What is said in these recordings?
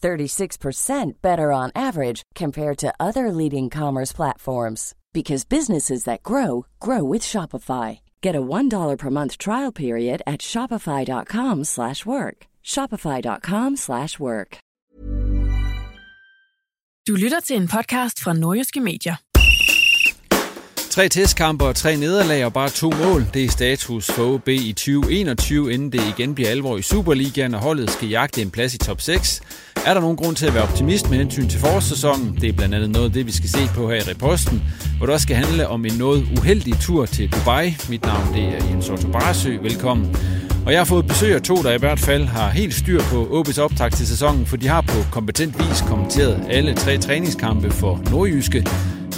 36% better on average compared to other leading commerce platforms because businesses that grow grow with Shopify. Get a $1 per month trial period at shopify.com/work. shopify.com/work. Du lytter til en podcast fra Nordjyske Medier. Tre testkampe og tre nederlag og bare to mål. Det er status for OB i 2021, inden det igen bliver alvor i Superligaen, og holdet skal jagte en plads i top 6. Er der nogen grund til at være optimist med hensyn til forårssæsonen? Det er blandt andet noget af det, vi skal se på her i reposten, hvor det også skal handle om en noget uheldig tur til Dubai. Mit navn det er Jens Otto Barsø. Velkommen. Og jeg har fået besøg af to, der i hvert fald har helt styr på OB's optag til sæsonen, for de har på kompetent vis kommenteret alle tre træningskampe for Nordjyske.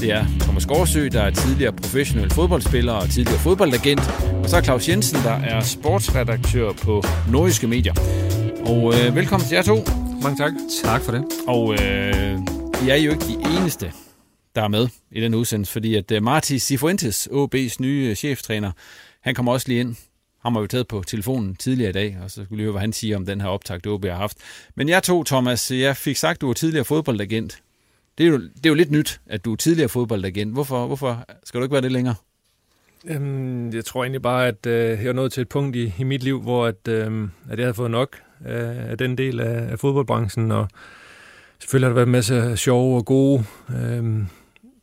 Det er Thomas Gårdsø, der er tidligere professionel fodboldspiller og tidligere fodboldagent. Og så er Claus Jensen, der er sportsredaktør på Nordjyske Medier. Og øh, velkommen til jer to. Mange tak. Tak for det. Og øh, I er jo ikke de eneste, der er med i den udsendelse, fordi at uh, Marti Cifuentes, OB's nye uh, cheftræner, han kommer også lige ind. Han har vi taget på telefonen tidligere i dag, og så skulle vi høre, hvad han siger om den her optakt, OB har haft. Men jeg to, Thomas, jeg fik sagt, du var tidligere fodboldagent. Det er, jo, det er jo lidt nyt, at du er tidligere fodboldagent. Hvorfor, hvorfor skal du ikke være det længere? Øhm, jeg tror egentlig bare, at øh, jeg er nået til et punkt i, i mit liv, hvor at, øh, at jeg havde fået nok øh, af den del af, af fodboldbranchen, og selvfølgelig har der været en masse sjove og gode øh,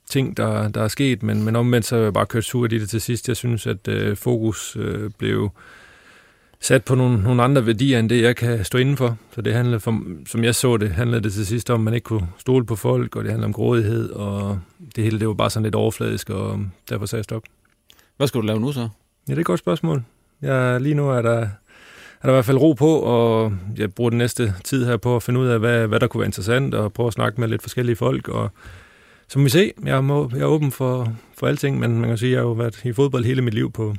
ting, der, der er sket, men, men omvendt så har jeg bare kørt surt i det til sidst. Jeg synes, at øh, fokus øh, blev sat på nogle, nogle andre værdier, end det jeg kan stå indenfor. Så det handlede, for, som jeg så det, handlede det til sidst om, at man ikke kunne stole på folk, og det handlede om grådighed, og det hele det var bare sådan lidt overfladisk, og derfor sagde jeg stop. Hvad skal du lave nu så? Ja, det er et godt spørgsmål. Jeg, lige nu er der, er der i hvert fald ro på, og jeg bruger den næste tid her på at finde ud af, hvad, hvad der kunne være interessant, og prøve at snakke med lidt forskellige folk, og som vi se, jeg, må, jeg er åben for, for alting, men man kan sige, at jeg har jo været i fodbold hele mit liv på,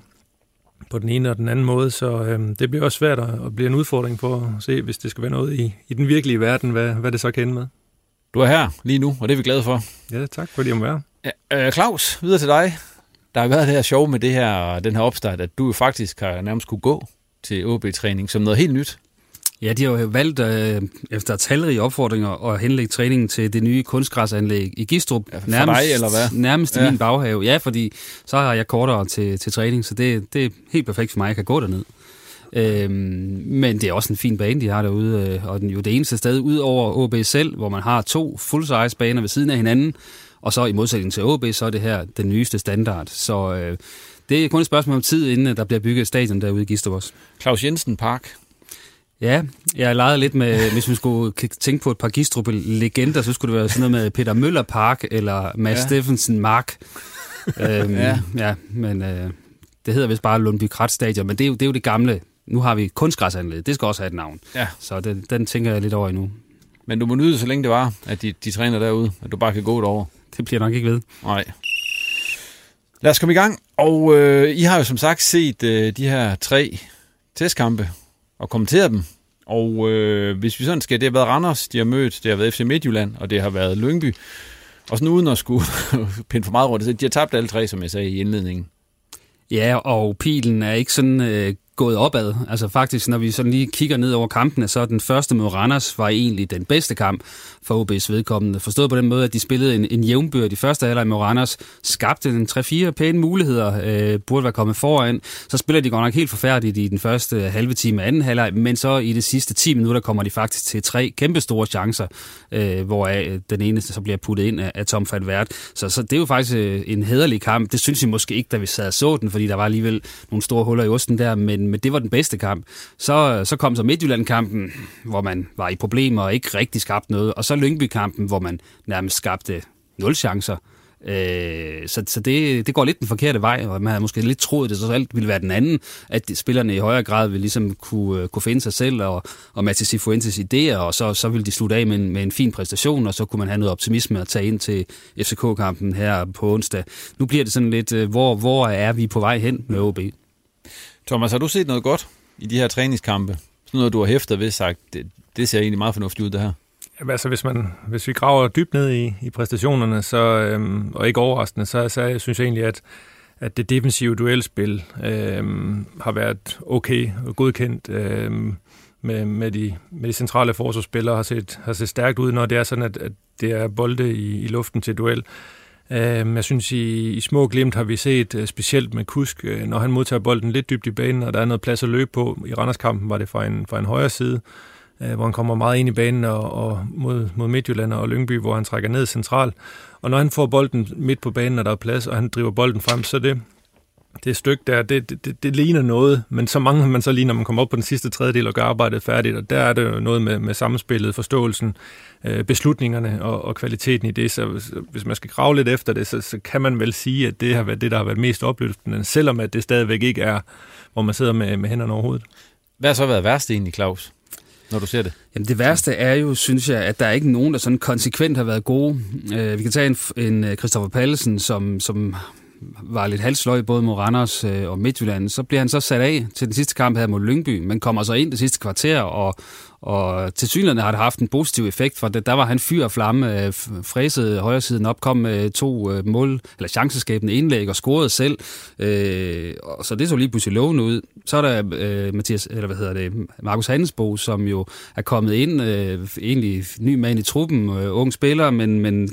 på den ene og den anden måde, så øhm, det bliver også svært at, blive en udfordring for at se, hvis det skal være noget i, i den virkelige verden, hvad, hvad det så kan ende med. Du er her lige nu, og det er vi glade for. Ja, tak fordi jeg må være. Ja, øh, Claus, videre til dig. Der har været det her sjov med det her, den her opstart, at du faktisk har nærmest kunne gå til OB-træning som noget helt nyt. Ja, de har jo valgt øh, efter talrige opfordringer at henlægge træningen til det nye kunstgræsanlæg i Gistrup. Ja, for nærmest, dig, eller hvad? Nærmest ja. i min baghave. Ja, fordi så har jeg kortere til, til træning, så det, det er helt perfekt for mig, at jeg kan gå derned. Øhm, men det er også en fin bane, de har derude, øh, og den jo det eneste sted ud over OB selv, hvor man har to full-size baner ved siden af hinanden, og så i modsætning til OB, så er det her den nyeste standard. Så øh, det er kun et spørgsmål om tid, inden der bliver bygget et stadion derude i Gistrup også. Claus Jensen Park, Ja, jeg legede lidt med, hvis man skulle tænke på et par Gistrup-legender, så skulle det være sådan noget med Peter Møller Park eller Mads ja. Steffensen Mark. øhm, ja. ja, men øh, det hedder vist bare Lundby Krat Stadion, men det er, jo, det er jo det gamle. Nu har vi kunstgræsanlæg, det skal også have et navn. Ja. Så den, den tænker jeg lidt over endnu. Men du må nyde så længe det var, at de, de træner derude, at du bare kan gå derover. Det bliver nok ikke ved. Nej. Lad os komme i gang. Og øh, I har jo som sagt set øh, de her tre testkampe og kommentere dem. Og øh, hvis vi sådan skal, det har været Randers, de har mødt, det har været FC Midtjylland, og det har været Lyngby. Og sådan uden at skulle pinde for meget rundt, de har tabt alle tre, som jeg sagde i indledningen. Ja, og pilen er ikke sådan øh, gået opad. Altså faktisk, når vi sådan lige kigger ned over kampene, så den første mod Randers var egentlig den bedste kamp for OB's vedkommende. Forstået på den måde, at de spillede en, en jævnbør de første halvleg mod Randers, skabte en 3-4 pæne muligheder, øh, burde være kommet foran. Så spiller de godt nok helt forfærdeligt i den første halve time af anden halvleg, men så i de sidste 10 minutter kommer de faktisk til tre kæmpe store chancer, øh, hvor øh, den eneste så bliver puttet ind af, af Tom van Vært. Så, så det er jo faktisk øh, en hederlig kamp. Det synes jeg måske ikke, da vi sad og så den, fordi der var alligevel nogle store huller i osten der, men, men det var den bedste kamp. Så, så kom så Midtjylland-kampen, hvor man var i problemer og ikke rigtig skabte noget, og så Lyngby-kampen, hvor man nærmest skabte nul chancer. Øh, så så det, det går lidt den forkerte vej, og man havde måske lidt troet, at det så alt ville være den anden, at de, spillerne i højere grad ville ligesom kunne, øh, kunne finde sig selv og, og Mathis Sifuentes idéer, og så, så ville de slutte af med en, med en fin præstation, og så kunne man have noget optimisme at tage ind til FCK-kampen her på onsdag. Nu bliver det sådan lidt, øh, hvor, hvor er vi på vej hen med OB? Thomas, har du set noget godt i de her træningskampe? Sådan noget, du har hæftet ved sagt, det, det ser egentlig meget fornuftigt ud, det her. Jamen, altså, hvis, man, hvis vi graver dybt ned i, i præstationerne, så, øhm, og ikke overraskende, så, så jeg synes jeg egentlig, at, at det defensive duelspil øhm, har været okay og godkendt øhm, med, med, de, med de centrale forsvarsspillere, har set, har set stærkt ud, når det er sådan, at, at det er bolde i, i luften til duel. Øhm, jeg synes, i, i små glimt har vi set, øh, specielt med Kusk, øh, når han modtager bolden lidt dybt i banen, og der er noget plads at løbe på. I Randerskampen var det fra en, fra en højre side, øh, hvor han kommer meget ind i banen og, og mod, mod Midtjylland og Lyngby, hvor han trækker ned centralt. Og når han får bolden midt på banen, og der er plads, og han driver bolden frem, så det, det stykke der, det, det, det, det ligner noget, men så mangler man så lige, når man kommer op på den sidste tredjedel og gør arbejdet færdigt, og der er det noget med, med samspillet, forståelsen, øh, beslutningerne og, og kvaliteten i det. Så hvis man skal grave lidt efter det, så, så kan man vel sige, at det har været det, der har været mest opløftende, selvom at det stadigvæk ikke er, hvor man sidder med, med hænderne over hovedet. Hvad har så været værst egentlig, Claus? når du ser det? Jamen det værste er jo, synes jeg, at der er ikke nogen, der sådan konsekvent har været gode. Øh, vi kan tage en, en øh, Christoffer Pallesen, som, som var lidt halsløg både mod Randers øh, og Midtjylland. Så bliver han så sat af til den sidste kamp her mod Lyngby, men kommer så ind det sidste kvarter og, og til synligheden har det haft en positiv effekt, for der var han fyr og flamme, øh, fræsede højre siden op, kom med to øh, mål, eller chanceskabende indlæg og scorede selv. Øh, og så det så lige pludselig lovende ud. Så er der øh, Mathias, eller hvad hedder det, Markus Hannesbo, som jo er kommet ind, øh, egentlig ny mand i truppen, øh, ung spiller, men, men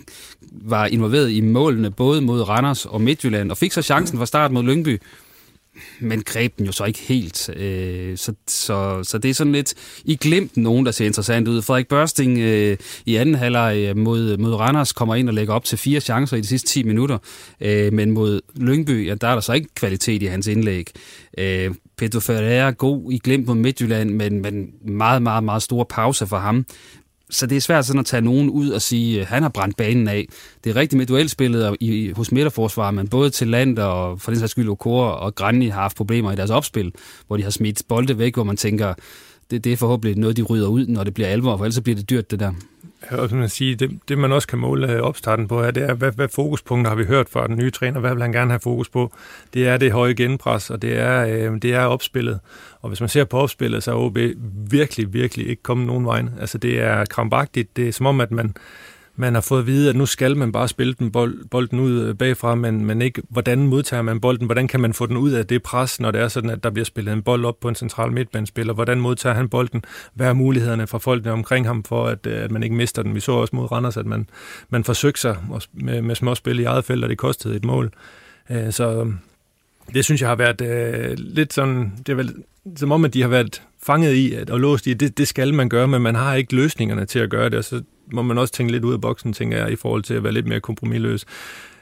var involveret i målene både mod Randers og Midtjylland, og fik så chancen fra start mod Lyngby men greb den jo så ikke helt. Øh, så, så, så det er sådan lidt i glimt nogen, der ser interessant ud. Frederik Børsting øh, i anden halvleg øh, mod, mod Randers kommer ind og lægger op til fire chancer i de sidste 10 minutter. Øh, men mod Lyngby, ja, der er der så ikke kvalitet i hans indlæg. Øh, Pedro Ferreira god i glimt mod Midtjylland, men, men meget, meget, meget store pause for ham så det er svært sådan at tage nogen ud og sige, at han har brændt banen af. Det er rigtigt med duelspillet i, hos midterforsvaret, men både til land og for den sags skyld Okora og Granny har haft problemer i deres opspil, hvor de har smidt bolde væk, hvor man tænker, det, det er forhåbentlig noget, de rydder ud, når det bliver alvor, for ellers bliver det dyrt, det der. Og man siger, det, det, man også kan måle øh, opstarten på her, det er, hvad, hvad fokuspunkter har vi hørt fra den nye træner? Hvad vil han gerne have fokus på? Det er det høje genpres, og det er, øh, det er opspillet. Og hvis man ser på opspillet, så er OB virkelig, virkelig ikke kommet nogen vej. Altså det er krampagtigt. Det er som om, at man, man har fået at vide, at nu skal man bare spille den bold, bolden ud øh, bagfra, men, men ikke, hvordan modtager man bolden? Hvordan kan man få den ud af det pres, når det er sådan, at der bliver spillet en bold op på en central midtbanespiller? Hvordan modtager han bolden? Hvad er mulighederne for folkene omkring ham, for at, øh, at man ikke mister den? Vi så også mod Randers, at man, man forsøgte sig med, med småspil i eget felt, og det kostede et mål. Øh, så øhm, det synes jeg har været øh, lidt sådan, det er vel som om, at de har været fanget i at, og låst i, at det, det skal man gøre, men man har ikke løsningerne til at gøre det, og så må man også tænke lidt ud af boksen, tænker jeg, i forhold til at være lidt mere kompromilløs.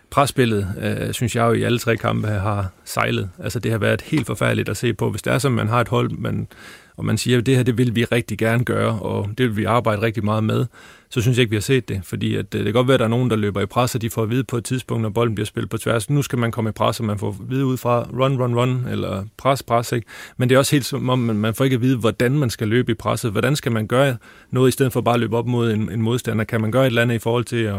Presspillet, øh, synes jeg jo i alle tre kampe har sejlet. Altså det har været helt forfærdeligt at se på. Hvis det er som, man har et hold, man, og man siger, at det her det vil vi rigtig gerne gøre, og det vil vi arbejde rigtig meget med, så synes jeg ikke, vi har set det. Fordi at, øh, det kan godt være, at der er nogen, der løber i pres, og de får at vide på et tidspunkt, når bolden bliver spillet på tværs. Nu skal man komme i pres, og man får at vide ud fra run, run, run, eller pres, pres. Ikke? Men det er også helt som om, man får ikke at vide, hvordan man skal løbe i presset. Hvordan skal man gøre noget, i stedet for bare at løbe op mod en, en modstander? Kan man gøre et eller andet i forhold til at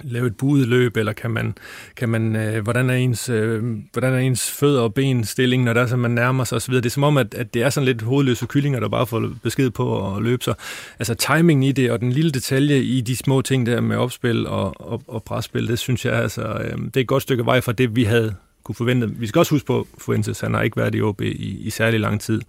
lave et buet løb, eller kan man, kan man øh, hvordan, er ens, øh, hvordan er ens fødder og ben stilling, når der er, så man nærmer sig osv. Det er som om, at, at det er sådan lidt hovedløse kyllinger, der bare får besked på at løbe. Så altså timingen i det, og den lille detalje i de små ting der med opspil og, og, og presspil, det synes jeg, altså, øh, det er et godt stykke vej fra det, vi havde kunne forvente. Vi skal også huske på, Fuentes, han har ikke været i OB i, i særlig lang tid,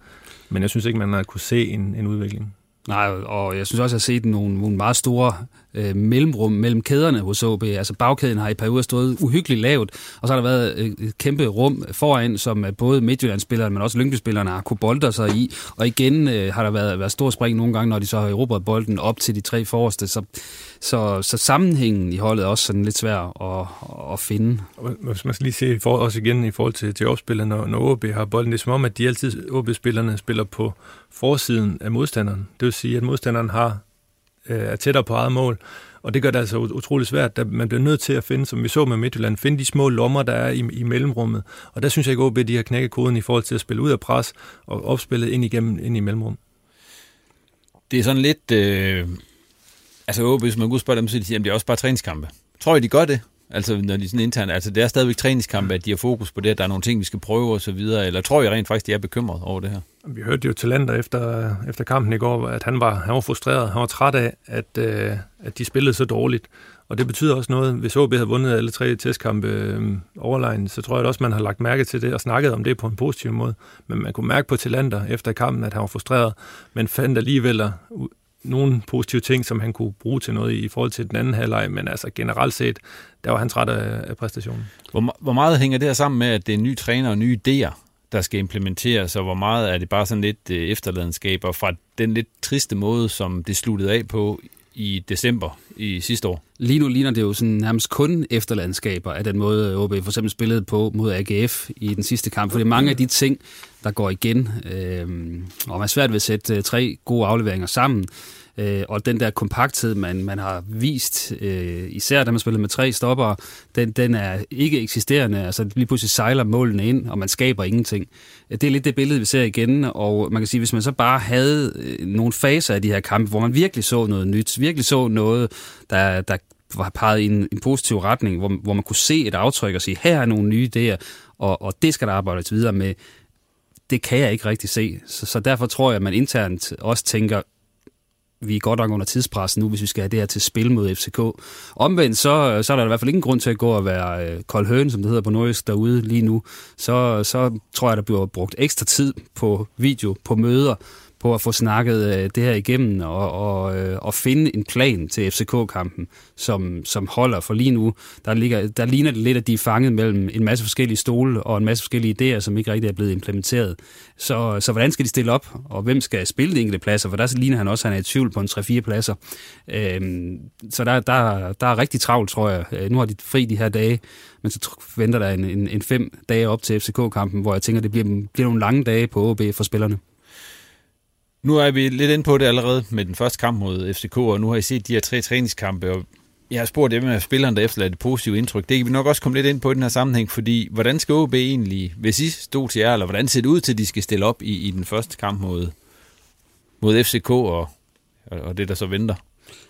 men jeg synes ikke, man har kunne se en, en udvikling. Nej, og jeg synes også, at jeg har set nogle, nogle meget store øh, mellemrum mellem kæderne hos OB. Altså bagkæden har i perioder stået uhyggeligt lavt, og så har der været øh, et kæmpe rum foran, som øh, både Midtjyllandsspillerne, men også Lyngby-spillerne har kunne bolde sig i. Og igen øh, har der været, været stor spring nogle gange, når de så har erobret bolden op til de tre forreste. Så, så, så sammenhængen i holdet er også sådan lidt svær at, at finde. Hvis man skal lige se for, også igen i forhold til, til opspillet, når, når OB har bolden, det er som om, at de altid, OB-spillerne spiller på forsiden af modstanderen. Det vil sige, at modstanderen har øh, er tættere på eget mål, og det gør det altså utrolig svært, at man bliver nødt til at finde, som vi så med Midtjylland, finde de små lommer, der er i, i mellemrummet. Og der synes jeg ikke, at de har knækket koden i forhold til at spille ud af pres og opspillet ind igennem ind i mellemrum. Det er sådan lidt... Øh, altså OB, hvis man kunne spørge dem, så de siger, at det er også bare træningskampe. Tror I, de gør det? Altså, når de sådan internt, altså det er stadigvæk træningskampe, at de har fokus på det, at der er nogle ting, vi skal prøve og så videre, eller tror jeg rent faktisk, de er bekymret over det her? Vi hørte jo talenter efter, efter kampen i går, at han var, han var frustreret, han var træt af, at, øh, at de spillede så dårligt. Og det betyder også noget, hvis OB havde vundet alle tre testkampe øh, overlegn, så tror jeg også, man har lagt mærke til det og snakket om det på en positiv måde. Men man kunne mærke på talenter efter kampen, at han var frustreret, men fandt alligevel nogle positive ting, som han kunne bruge til noget i, i forhold til den anden halvleg, men altså generelt set, der var han træt af, af præstationen. Hvor, hvor meget hænger det her sammen med, at det er nye træner og nye idéer, der skal implementeres, og hvor meget er det bare sådan lidt efterladenskab, efterladenskaber fra den lidt triste måde, som det sluttede af på i december i sidste år? Lige nu ligner det jo sådan nærmest kun efterlandskaber af den måde, OB for eksempel spillede på mod AGF i den sidste kamp. For det er mange af de ting, der går igen, øh, og man er svært ved at sætte øh, tre gode afleveringer sammen. Øh, og den der kompakthed, man, man har vist, øh, især da man spillede med tre stopper, den, den er ikke eksisterende. Altså lige pludselig sejler målene ind, og man skaber ingenting. Det er lidt det billede, vi ser igen, og man kan sige, hvis man så bare havde øh, nogle faser af de her kampe, hvor man virkelig så noget nyt, virkelig så noget, der, der var peget i en, en positiv retning, hvor, hvor man kunne se et aftryk og sige, her er nogle nye idéer, og, og det skal der arbejdes videre med. Det kan jeg ikke rigtig se. Så, så derfor tror jeg, at man internt også tænker, vi er godt nok under tidspres nu, hvis vi skal have det her til spil mod FCK. Omvendt, så, øh, så er der i hvert fald ingen grund til at gå og være øh, kold høn, som det hedder på nordisk derude lige nu. Så, så tror jeg, der bliver brugt ekstra tid på video, på møder, på at få snakket øh, det her igennem og, og, øh, og finde en plan til FCK-kampen, som, som holder. For lige nu, der, ligger, der ligner det lidt, at de er fanget mellem en masse forskellige stole og en masse forskellige idéer, som ikke rigtig er blevet implementeret. Så, så hvordan skal de stille op, og hvem skal spille de enkelte pladser? For der ligner han også, at han er i tvivl på en 3-4 pladser. Øhm, så der, der, der er rigtig travlt, tror jeg. Øh, nu har de fri de her dage, men så venter der en, en, en fem dage op til FCK-kampen, hvor jeg tænker, det bliver, bliver nogle lange dage på OB for spillerne. Nu er vi lidt inde på det allerede med den første kamp mod FCK, og nu har I set de her tre træningskampe, og jeg har spurgt dem af spilleren, der efterlader et positivt indtryk. Det kan vi nok også komme lidt ind på i den her sammenhæng, fordi hvordan skal OB egentlig, hvis I stod til jer, eller hvordan ser det ud til, at de skal stille op i, i den første kamp mod, mod FCK og, og det, der så venter?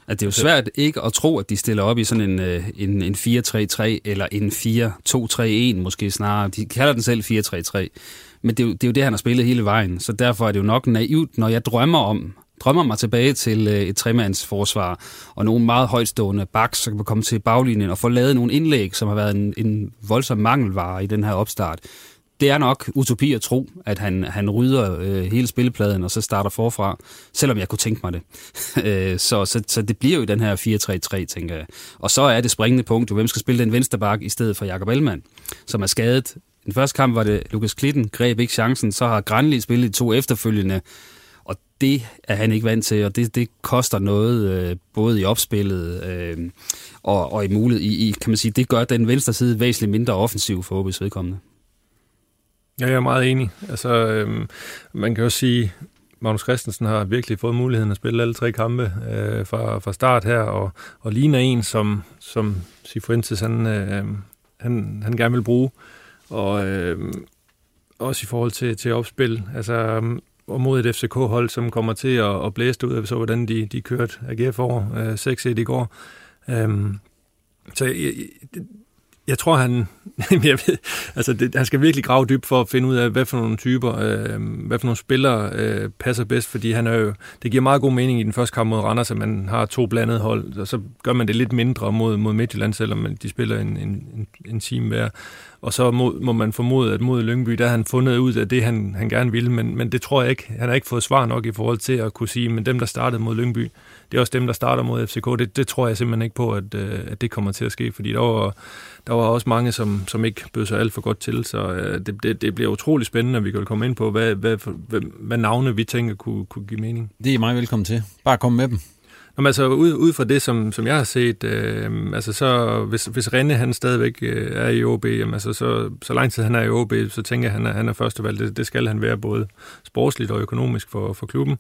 At det er jo svært ikke at tro, at de stiller op i sådan en, øh, en, en 4-3-3 eller en 4-2-3-1 måske snarere. De kalder den selv 4-3-3. Men det er, jo, det er jo det, han har spillet hele vejen. Så derfor er det jo nok naivt, når jeg drømmer om drømmer mig tilbage til øh, et tremandsforsvar og nogle meget højtstående backs, som kan komme til baglinjen og få lavet nogle indlæg, som har været en, en voldsom mangelvare i den her opstart det er nok utopi at tro, at han, han rydder øh, hele spillepladen og så starter forfra, selvom jeg kunne tænke mig det. Øh, så, så, så det bliver jo den her 4-3-3, tænker jeg. Og så er det springende punkt, jo, hvem skal spille den venstre bak i stedet for Jakob Ellemann, som er skadet. Den første kamp var det Lukas Klitten, greb ikke chancen, så har Granli spillet de to efterfølgende, og det er han ikke vant til, og det, det koster noget, øh, både i opspillet øh, og, og i mulighed, i, i, kan man sige, det gør den venstre side væsentligt mindre offensiv for OB's vedkommende. Ja, jeg er meget enig. Altså, øhm, man kan jo sige, Magnus Christensen har virkelig fået muligheden at spille alle tre kampe øh, fra, fra start her, og, og ligner en, som, som Sifuentes han, øh, han, han gerne vil bruge. Og øh, også i forhold til, til opspil. Altså, øhm, og mod et FCK-hold, som kommer til at, at blæse ud af, så hvordan de, de kørte AGF over øh, 6-1 i går. Øhm, så jeg, jeg tror, han, jeg ved, altså det, han skal virkelig grave dybt for at finde ud af, hvad for nogle typer, øh, hvad for nogle spillere øh, passer bedst, fordi han er jo, det giver meget god mening i den første kamp mod Randers, at man har to blandede hold, og så gør man det lidt mindre mod, mod Midtjylland, selvom de spiller en, en, en, en time hver. Og så må, må man formode, at mod Lyngby, der har han fundet ud af det, han, han gerne ville, men, men det tror jeg ikke. Han har ikke fået svar nok i forhold til at kunne sige, men dem, der startede mod Lyngby, det er også dem, der starter mod FCK. Det, det tror jeg simpelthen ikke på, at, øh, at det kommer til at ske, fordi der var, der var også mange, som, som ikke bød sig alt for godt til, så øh, det, det, det bliver utrolig spændende, at vi kan komme ind på, hvad, hvad, hvad, hvad navne vi tænker kunne, kunne give mening. Det er meget velkommen til. Bare kom med dem. Nå, altså, ud, ud fra det, som, som jeg har set, øh, altså så, hvis, hvis Renne han stadigvæk øh, er i OB, jamen, altså, så, så lang tid han er i OB, så tænker jeg, at han er, han er førstevalg. Det, det skal han være både sportsligt og økonomisk for, for klubben.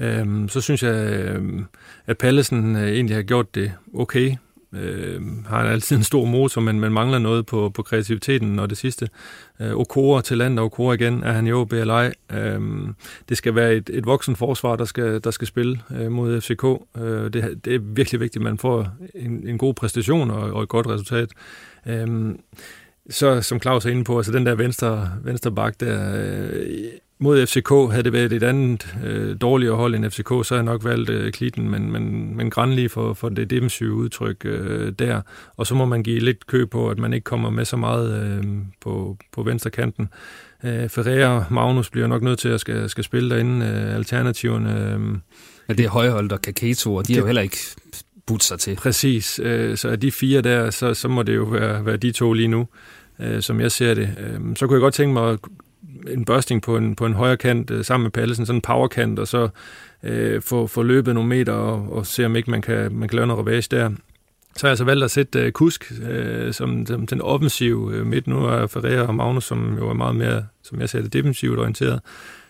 Øh, så synes jeg, øhm, at Pallesen øh, egentlig har gjort det okay. Øh, har altid en stor motor, men man mangler noget på, på kreativiteten og det sidste. Øh, Okora til land og Okora igen, er han i OB eller ej. Øhm, det skal være et, et voksen forsvar, der skal, der skal spille øh, mod FCK. Øh, det, det er virkelig vigtigt, at man får en, en god præstation og, og et godt resultat. Øh, så som Claus er inde på, altså den der venstre, venstre bak der, øh, mod FCK havde det været et andet øh, dårligere hold end FCK, så havde jeg nok valgt øh, Klitten, men, men, men grænlig for, for det defensive udtryk øh, der. Og så må man give lidt kø på, at man ikke kommer med så meget øh, på, på venstre kanten. Øh, Ferreira og Magnus bliver nok nødt til at skal, skal spille derinde. Øh, alternativerne... Øh, ja, det er Højholdt og Kaketo, og de det, har jo heller ikke budt sig til. Præcis. Øh, så er de fire der, så, så må det jo være, være de to lige nu, øh, som jeg ser det. Øh, så kunne jeg godt tænke mig at en børsting på en, på en højre kant øh, sammen med Pallesen, sådan en powerkant, og så øh, få, få løbet nogle meter og, og se, om ikke man kan, man kan lave noget revage der. Så har jeg altså valgt at sætte øh, Kusk øh, som, som den offensive øh, midt. Nu er Ferreira og Magnus, som jo er meget mere, som jeg ser det, defensivt orienteret.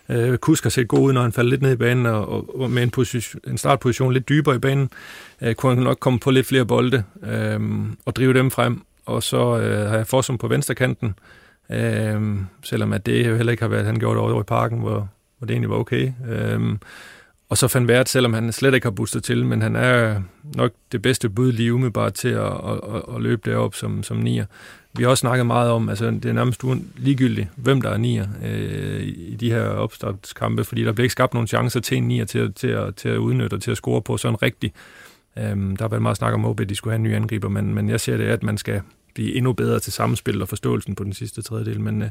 Øh, Kusk har set god ud, når han falder lidt ned i banen, og, og med en, position, en startposition lidt dybere i banen, øh, kunne han nok komme på lidt flere bolde øh, og drive dem frem. Og så øh, har jeg Fossum på venstre kanten, Øhm, selvom at det jo heller ikke har været, han gjorde det over i parken, hvor, hvor det egentlig var okay. Øhm, og så fandt Vært, selvom han slet ikke har boostet til, men han er nok det bedste bud lige umiddelbart til at, at, at, at løbe derop som, som nier. Vi har også snakket meget om, altså det er nærmest ligegyldigt, hvem der er nier øh, i de her opstartskampe, fordi der bliver ikke skabt nogen chancer til en nier til, til, at, til at udnytte og til at score på sådan rigtigt. Øhm, der har været meget snak om, at de skulle have en ny angriber, men, men jeg ser det, at man skal, blive endnu bedre til samspil og forståelsen på den sidste tredjedel. Men øh,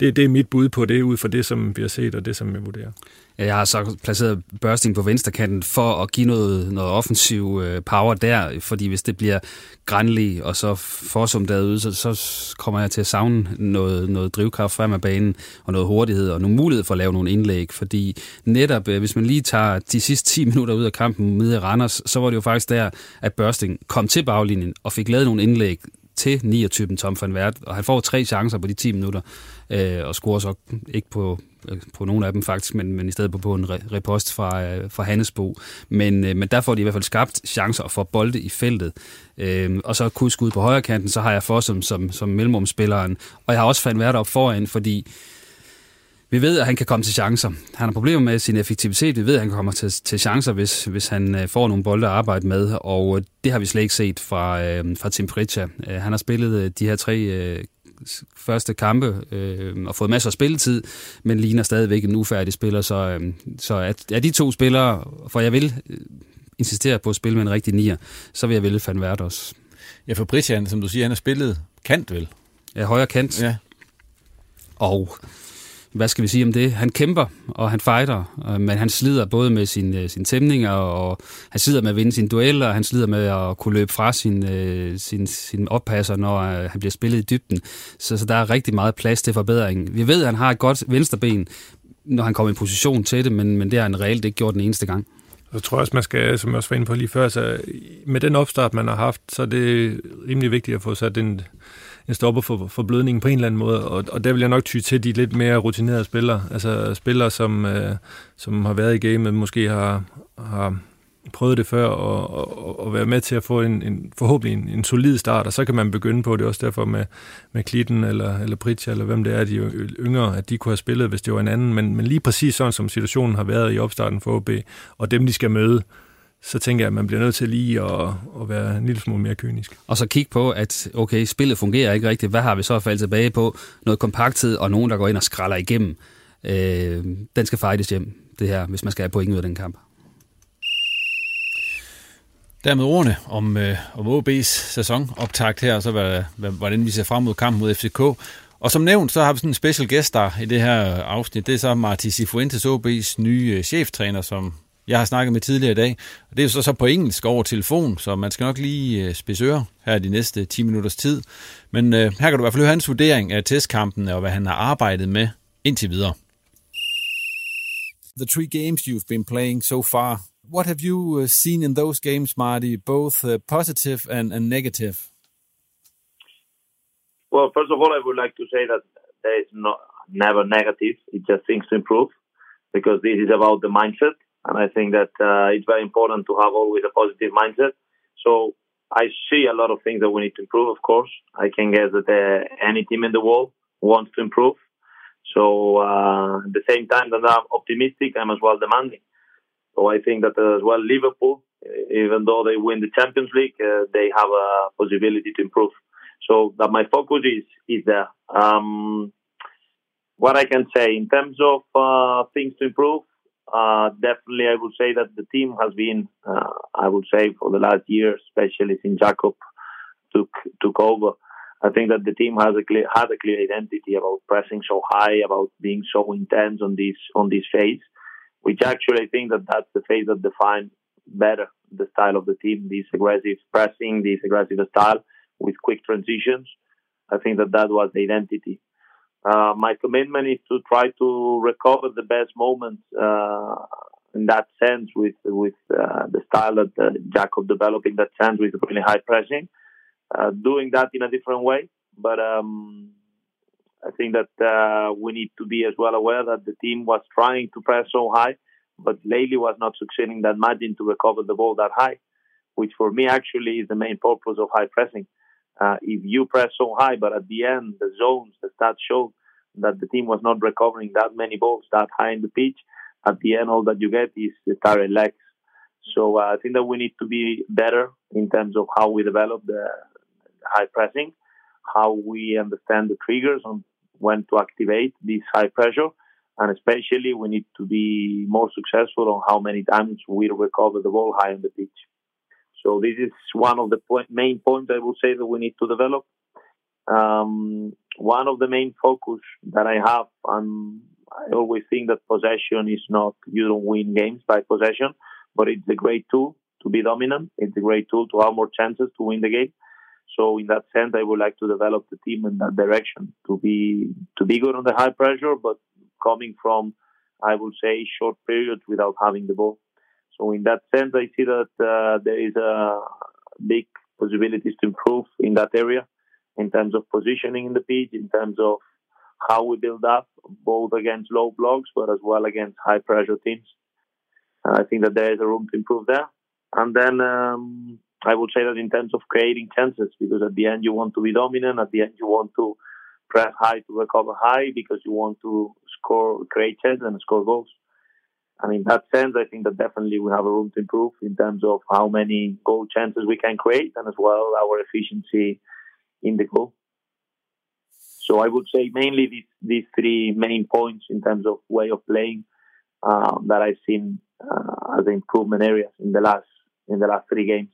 det, det er mit bud på det, ud fra det, som vi har set, og det, som jeg vurderer. Ja, jeg har så placeret Børsting på venstrekanten for at give noget, noget offensiv øh, power der, fordi hvis det bliver grænlig og så forsum derude, så, så kommer jeg til at savne noget, noget drivkraft frem af banen og noget hurtighed og nogle mulighed for at lave nogle indlæg, fordi netop, øh, hvis man lige tager de sidste 10 minutter ud af kampen med Randers, så var det jo faktisk der, at Børsting kom til baglinjen og fik lavet nogle indlæg, til 9-typen Tom van Vært, og han får tre chancer på de 10 minutter, øh, og scorer så ikke på, øh, på nogle af dem faktisk, men, men i stedet på, på en repost fra, øh, fra Hannesbo. Men, øh, men der får de i hvert fald skabt chancer og får bolde i feltet. Øh, og så kunne skud på højre kanten, så har jeg for som, som, som mellemrumspilleren, og jeg har også Van Vært op foran, fordi vi ved, at han kan komme til chancer. Han har problemer med sin effektivitet. Vi ved, at han kommer til, til chancer, hvis, hvis han øh, får nogle bolde at arbejde med, og øh, det har vi slet ikke set fra, øh, fra Tim Pritcha. Øh, han har spillet de her tre øh, første kampe øh, og fået masser af spilletid, men ligner stadigvæk en ufærdig spiller, så, øh, så at, er de to spillere, for jeg vil øh, insistere på at spille med en rigtig nier, så vil jeg vælge Van Wert også. Ja, for Pritcha, som du siger, han har spillet kant vel? Ja, højre kant. Ja. Og hvad skal vi sige om det? Han kæmper, og han fighter, øh, men han slider både med sin, øh, sine tæmninger, og han slider med at vinde sine dueller, og han slider med at kunne løbe fra sin, øh, sin, sin oppasser, når øh, han bliver spillet i dybden. Så, så der er rigtig meget plads til forbedring. Vi ved, at han har et godt venstreben, når han kommer i position til det, men, men det har han reelt ikke gjort den eneste gang. Så tror jeg også, man skal, som jeg også var inde på lige før, så med den opstart, man har haft, så er det rimelig vigtigt at få sat den en stopper for, for blødningen på en eller anden måde, og, og der vil jeg nok ty til de lidt mere rutinerede spillere, altså spillere, som, øh, som har været i gamet, måske har, har prøvet det før, og, og, og være med til at få en, en forhåbentlig en, en solid start, og så kan man begynde på det. Også derfor med, med Klitten eller, eller Pritja, eller hvem det er, de yngre, at de kunne have spillet, hvis det var en anden, men, men lige præcis sådan som situationen har været i opstarten for OB, og dem de skal møde, så tænker jeg, at man bliver nødt til lige at, at være en lille smule mere kynisk. Og så kigge på, at okay, spillet fungerer ikke rigtigt. Hvad har vi så faldet tilbage på? Noget kompakthed og nogen, der går ind og skralder igennem. Øh, den skal fightes hjem, det her, hvis man skal have point ud af den kamp. Dermed ordene om, øh, om OB's sæsonoptakt her, og så hvad, hvordan vi ser frem mod kampen mod FCK. Og som nævnt, så har vi sådan en special gæst der i det her afsnit. Det er så Marti Cifuentes, OB's nye øh, cheftræner, som jeg har snakket med tidligere i dag. Og det er jo så, så på engelsk over telefon, så man skal nok lige øh, spidse øre her de næste 10 minutters tid. Men øh, her kan du i hvert fald høre hans vurdering af testkampen og hvad han har arbejdet med indtil videre. The three games you've been playing so far, what have you uh, seen in those games, Marty, both uh, positive and, and negative? Well, first of all, I would like to say that there is no, never negative. It's just things to improve because this is about the mindset. And I think that uh, it's very important to have always a positive mindset. So I see a lot of things that we need to improve, of course. I can guess that uh, any team in the world wants to improve. So uh, at the same time that I'm optimistic, I'm as well demanding. So I think that as well Liverpool, even though they win the Champions League, uh, they have a possibility to improve. So that my focus is is there. Um, what I can say in terms of uh, things to improve, uh, definitely I would say that the team has been, uh, I would say, for the last year, especially since Jacob took took over. I think that the team has a clear has a clear identity about pressing so high, about being so intense on this on this phase, which actually I think that that's the phase that defines better the style of the team. This aggressive pressing, this aggressive style with quick transitions. I think that that was the identity. Uh, my commitment is to try to recover the best moments uh, in that sense with with uh, the style that uh, Jacob developed in that sense with really high pressing, uh, doing that in a different way. But um, I think that we need to be as well aware that the team was trying to press so high, but lately was not succeeding that much in to recover the ball that high, which for me actually is the main purpose of high pressing uh, if you press so high, but at the end, the zones, the stats showed that the team was not recovering that many balls that high in the pitch. At the end, all that you get is the tired legs. So uh, I think that we need to be better in terms of how we develop the high pressing, how we understand the triggers on when to activate this high pressure, and especially we need to be more successful on how many times we recover the ball high on the pitch. So this is one of the point, main points I would say that we need to develop. Um, one of the main focus that I have, and I always think that possession is not, you don't win games by possession, but it's a great tool to be dominant. It's a great tool to have more chances to win the game. So in that sense, I would like to develop the team in that direction to be, to be good on the high pressure, but coming from, I would say, short periods without having the ball. So in that sense, I see that uh, there is a big possibilities to improve in that area in terms of positioning in the pitch, in terms of how we build up both against low blocks, but as well against high pressure teams. I think that there is a room to improve there. And then um, I would say that in terms of creating chances, because at the end you want to be dominant, at the end you want to press high to recover high because you want to score, create chances and score goals. And in that sense, I think that definitely we have a room to improve in terms of how many goal chances we can create and as well our efficiency in the goal. So I would say mainly these, these three main points in terms of way of playing um, that I've seen uh, as improvement areas in the last in the last three games.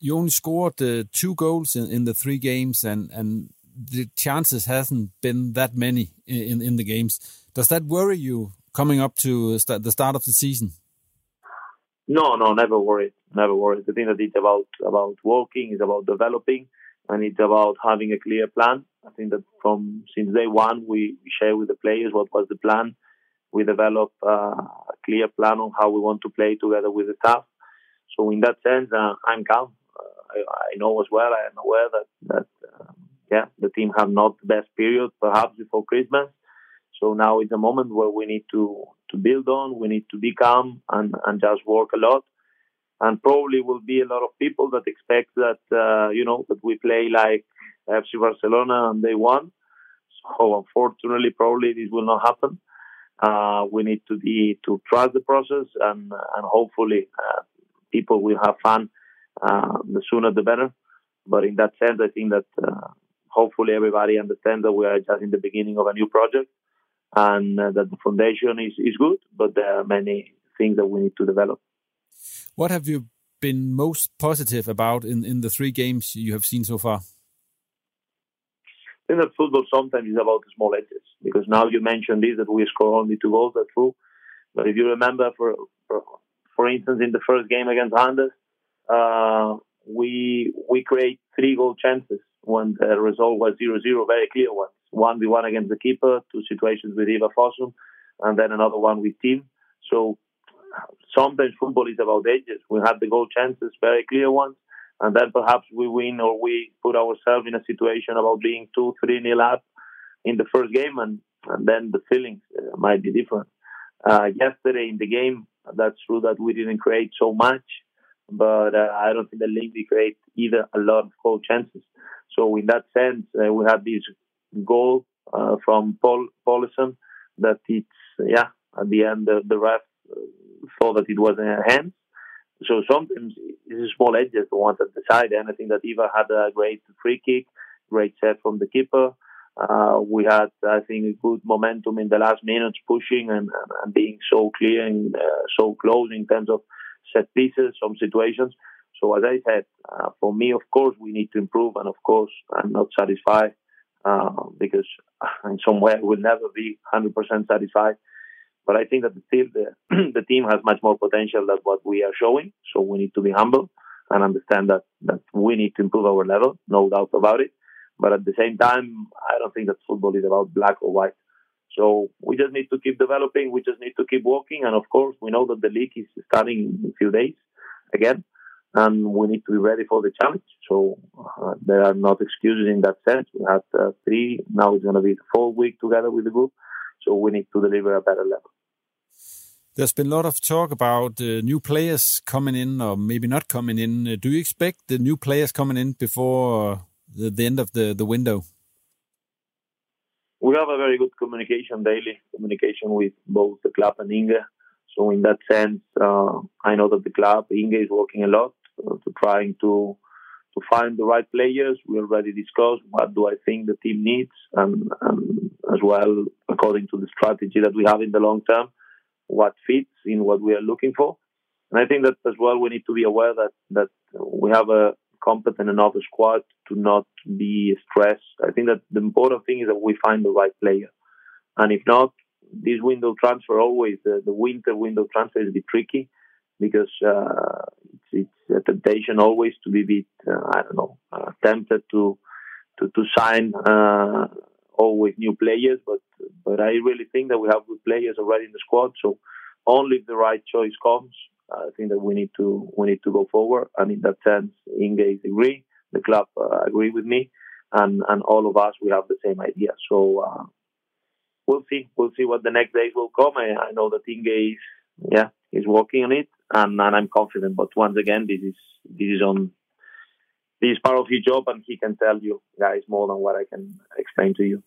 You only scored uh, two goals in, in the three games, and and the chances hasn't been that many in in the games. Does that worry you coming up to st the start of the season? No, no, never worried, never worried. The thing that it's about about working, is about developing, and it's about having a clear plan. I think that from since day one, we, we share with the players what was the plan. We develop uh, a clear plan on how we want to play together with the staff. So in that sense, uh, I'm calm. Uh, I, I, know as well. I am aware that that um, yeah, the team have not the best period perhaps before Christmas. So now is a moment where we need to to build on. We need to be calm and and just work a lot. And probably will be a lot of people that expect that uh, you know that we play like FC Barcelona and they won. So unfortunately, probably this will not happen. Uh, we need to be to trust the process and and hopefully uh, people will have fun. Uh, the sooner the better. But in that sense, I think that uh, hopefully everybody understands that we are just in the beginning of a new project and uh, that the foundation is, is good, but there are many things that we need to develop. What have you been most positive about in, in the three games you have seen so far? I think that football sometimes is about the small edges because now you mentioned this that we score only two goals, that's true. But if you remember, for for, for instance, in the first game against Anders, uh, we we create three goal chances when the result was 0-0, very clear ones. One v one against the keeper, two situations with Eva Fossum, and then another one with Team. So sometimes football is about edges. We had the goal chances, very clear ones, and then perhaps we win or we put ourselves in a situation about being two, three nil up in the first game, and and then the feelings uh, might be different. Uh, yesterday in the game, that's true that we didn't create so much, but uh, I don't think the Linky create either a lot of goal chances. So in that sense, uh, we had this goal uh, from Paul Paulison that it's yeah at the end the, the ref uh, thought that it was in her hands. So sometimes it's small edges the ones that decide. And I think that Eva had a great free kick, great set from the keeper. Uh, we had, I think, a good momentum in the last minutes, pushing and, and, and being so clear and uh, so close in terms of set pieces, some situations. So as I said, uh, for me, of course, we need to improve, and of course, I'm not satisfied uh, because in some way I will never be 100% satisfied. But I think that still the, the team has much more potential than what we are showing. So we need to be humble and understand that, that we need to improve our level, no doubt about it. But at the same time, I don't think that football is about black or white. So we just need to keep developing. We just need to keep working. And of course, we know that the league is starting in a few days again, and we need to be ready for the challenge. So uh, there are not excuses in that sense. We had uh, three. Now it's going to be the fourth week together with the group. So we need to deliver a better level. There's been a lot of talk about uh, new players coming in or maybe not coming in. Uh, do you expect the new players coming in before the, the end of the, the window? We have a very good communication daily, communication with both the club and Inge. So in that sense, uh, I know that the club, Inge, is working a lot uh, to trying to to find the right players. We already discussed what do I think the team needs, and, and as well according to the strategy that we have in the long term, what fits in what we are looking for. And I think that as well we need to be aware that that we have a competent enough squad to not be stressed. I think that the important thing is that we find the right player, and if not, this window transfer always the, the winter window transfer is a bit tricky because uh, it's, it's, a temptation always to be a bit uh, I don't know uh, tempted to to to sign uh, always new players, but but I really think that we have good players already in the squad. So only if the right choice comes, I think that we need to we need to go forward. And in that sense, Inge agree, the club uh, agree with me, and and all of us we have the same idea. So uh, we'll see we'll see what the next days will come. I, I know that Inge is yeah is working on it, and, and I'm confident. But once again, this is this is on this is part of his job, and he can tell you guys more than what I can explain to you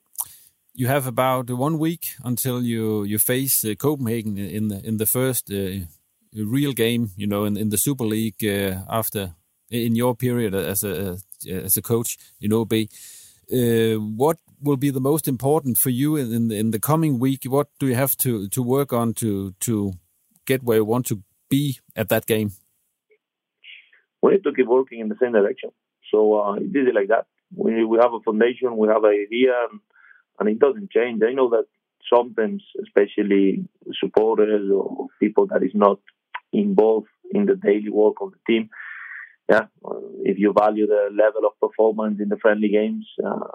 you have about one week until you you face uh, Copenhagen in the in the first uh, real game, you know, in, in the Super League uh, after in your period as a as a coach in OB. Uh, what will be the most important for you in, in in the coming week? What do you have to to work on to to get where you want to be at that game? We need to keep working in the same direction. So uh, it is like that. We we have a foundation, we have an idea, and, and it doesn't change. I know that sometimes, especially supporters or people that is not involved in the daily work of the team. Yeah, if you value the level of performance in the friendly games, uh,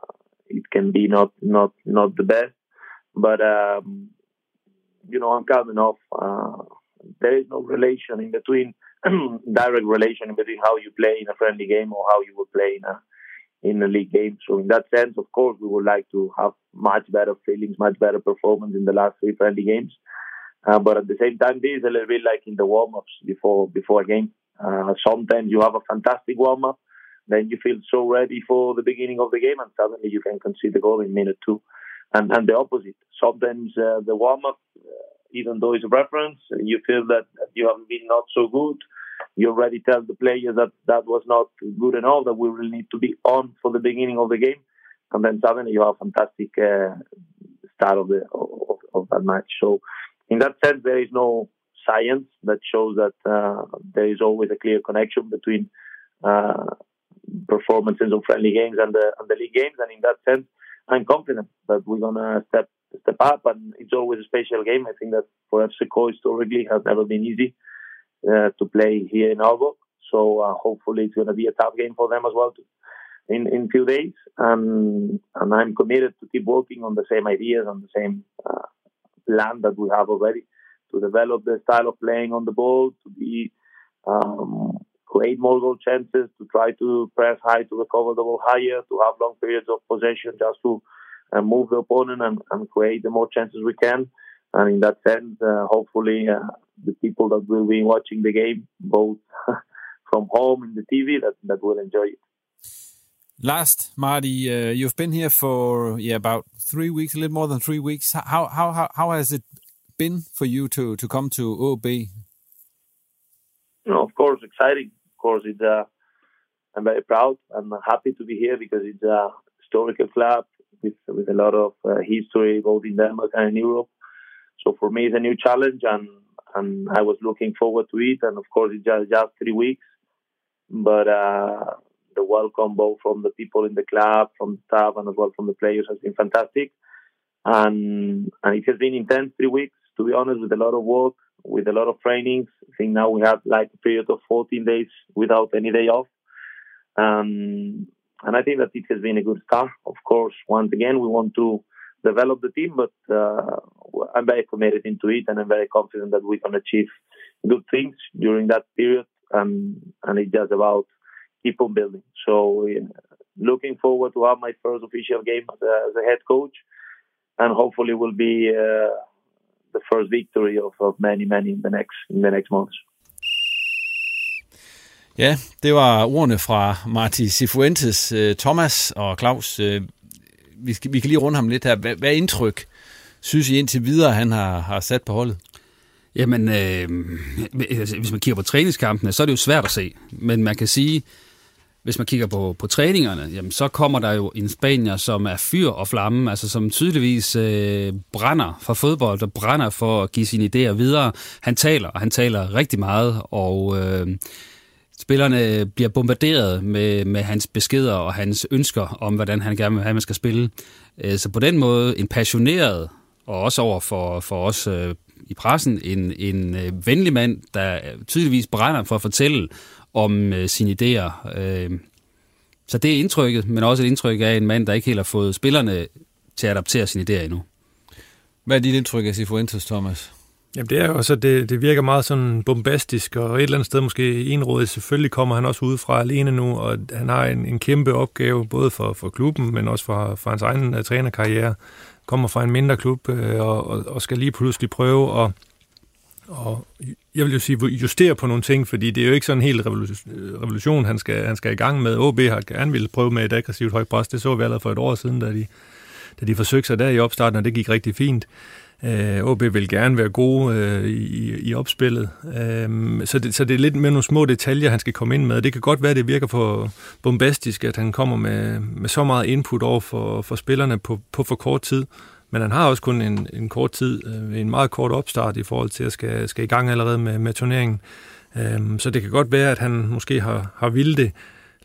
it can be not not not the best. But um, you know, I'm calm enough. Uh, there is no relation in between direct relation in between how you play in a friendly game or how you would play in a in a league game. So in that sense, of course, we would like to have much better feelings, much better performance in the last three friendly games. Uh, but at the same time, this is a little bit like in the warm ups before before a game. Uh, sometimes you have a fantastic warm up, then you feel so ready for the beginning of the game, and suddenly you can concede the goal in minute two. And and the opposite. Sometimes uh, the warm up, uh, even though it's a reference, you feel that you have been not so good. you already tell the players that that was not good enough, that we will need to be on for the beginning of the game, and then suddenly you have a fantastic uh, start of the of, of, that match. So, in that sense, there is no science that shows that uh, there is always a clear connection between uh, performances of friendly games and the and the league games, and in that sense, I'm confident that we're gonna step step up, and it's always a special game. I think that for FC Co historically has never been easy uh, to play here in Aalborg. So uh, hopefully it's going to be a tough game for them as well in in few days. And and I'm committed to keep working on the same ideas on the same uh, plan that we have already to develop the style of playing on the ball, to be um, create more goal chances, to try to press high, to recover the ball higher, to have long periods of possession just to uh, move the opponent and, and create the more chances we can. And in that sense, uh, hopefully, uh, the people that will be watching the game, both from home in the TV, that, that will enjoy it. Last, Marty, uh, you've been here for yeah about three weeks, a little more than three weeks. How how how how has it been for you to to come to OB? You know, of course, exciting. Of course, it's uh, I'm very proud. I'm happy to be here because it's a historical club with with a lot of uh, history both in Denmark and in Europe. So for me, it's a new challenge, and and I was looking forward to it. And of course, it's just just three weeks, but uh, the welcome both from the people in the club, from the staff, and as well from the players has been fantastic. And and it has been intense three weeks, to be honest, with a lot of work, with a lot of trainings. I think now we have like a period of 14 days without any day off. Um, and I think that it has been a good start. Of course, once again, we want to develop the team, but uh, I'm very committed into it, and I'm very confident that we can achieve good things during that period. And and it's just about keep on building. So, uh, looking forward to have my first official game as a, as a head coach, and hopefully will be uh, the first victory of, of many, many in the next in the next months. Ja, det var ordene fra Marti Sifuentes, øh, Thomas og Claus. Øh, vi, skal, vi kan lige runde ham lidt her. Hvad, hvad indtryk synes I indtil videre, han har, har sat på holdet? Jamen, øh, altså, hvis man kigger på træningskampene, så er det jo svært at se. Men man kan sige, hvis man kigger på, på træningerne, jamen, så kommer der jo en spanier, som er fyr og flamme, altså som tydeligvis øh, brænder for fodbold og brænder for at give sine idéer videre. Han taler, og han taler rigtig meget, og øh, spillerne bliver bombarderet med, med hans beskeder og hans ønsker om, hvordan han gerne vil have, at man skal spille. Øh, så på den måde en passioneret, og også over for, for os øh, i pressen, en, en øh, venlig mand, der tydeligvis brænder for at fortælle om sine idéer. Så det er indtrykket, men også et indtryk af en mand, der ikke helt har fået spillerne til at adaptere sine idéer endnu. Hvad er dit indtryk af Sifuentes, Thomas? Jamen det er jo også, det, det virker meget sådan bombastisk, og et eller andet sted måske enrådigt. Selvfølgelig kommer han også udefra alene nu, og han har en, en kæmpe opgave, både for, for klubben, men også for, for hans egen uh, trænerkarriere. Kommer fra en mindre klub, uh, og, og, og skal lige pludselig prøve at og jeg vil jo sige, justere på nogle ting, fordi det er jo ikke sådan en helt revolution, han skal, han skal i gang med. OB har gerne ville prøve med et aggressivt højt pres. Det så vi allerede for et år siden, da de, da de forsøgte sig der i opstarten, og det gik rigtig fint. Øh, OB vil gerne være gode øh, i, i opspillet. Øh, så, det, så det er lidt med nogle små detaljer, han skal komme ind med. Det kan godt være, at det virker for bombastisk, at han kommer med, med så meget input over for, for spillerne på, på for kort tid. Men han har også kun en, en kort tid, øh, en meget kort opstart i forhold til at skal, skal i gang allerede med, med turneringen. Øh, så det kan godt være, at han måske har, har vildt det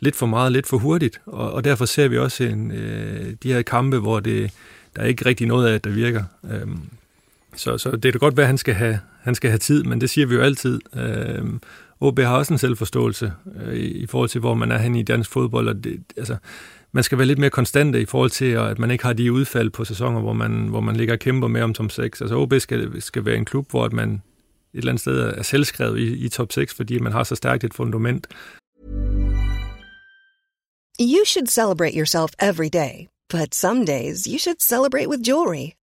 lidt for meget, lidt for hurtigt, og, og derfor ser vi også en, øh, de her kampe, hvor det, der er ikke rigtig noget af, der virker. Øh, så, så det kan godt være, at han skal have, han skal have tid, men det siger vi jo altid. Øh, OB har også en selvforståelse øh, i, i forhold til, hvor man er hen i dansk fodbold, og det, altså, man skal være lidt mere konstante i forhold til, at man ikke har de udfald på sæsoner, hvor man, hvor man ligger og kæmper med om top 6. Altså OB skal, skal være en klub, hvor man et eller andet sted er selvskrevet i, i top 6, fordi man har så stærkt et fundament. You should celebrate yourself every day, but some days you should celebrate with jewelry.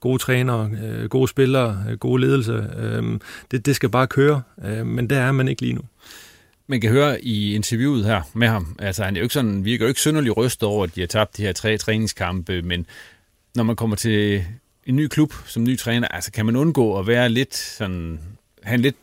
Gode trænere, øh, gode spillere, øh, gode ledelse. Øh, det, det skal bare køre, øh, men der er man ikke lige nu. Man kan høre i interviewet her med ham, altså han er jo ikke sådan, virker jo ikke synderligt rystet over, at de har tabt de her tre træningskampe, men når man kommer til en ny klub som ny træner, altså kan man undgå at være lidt sådan, have en lidt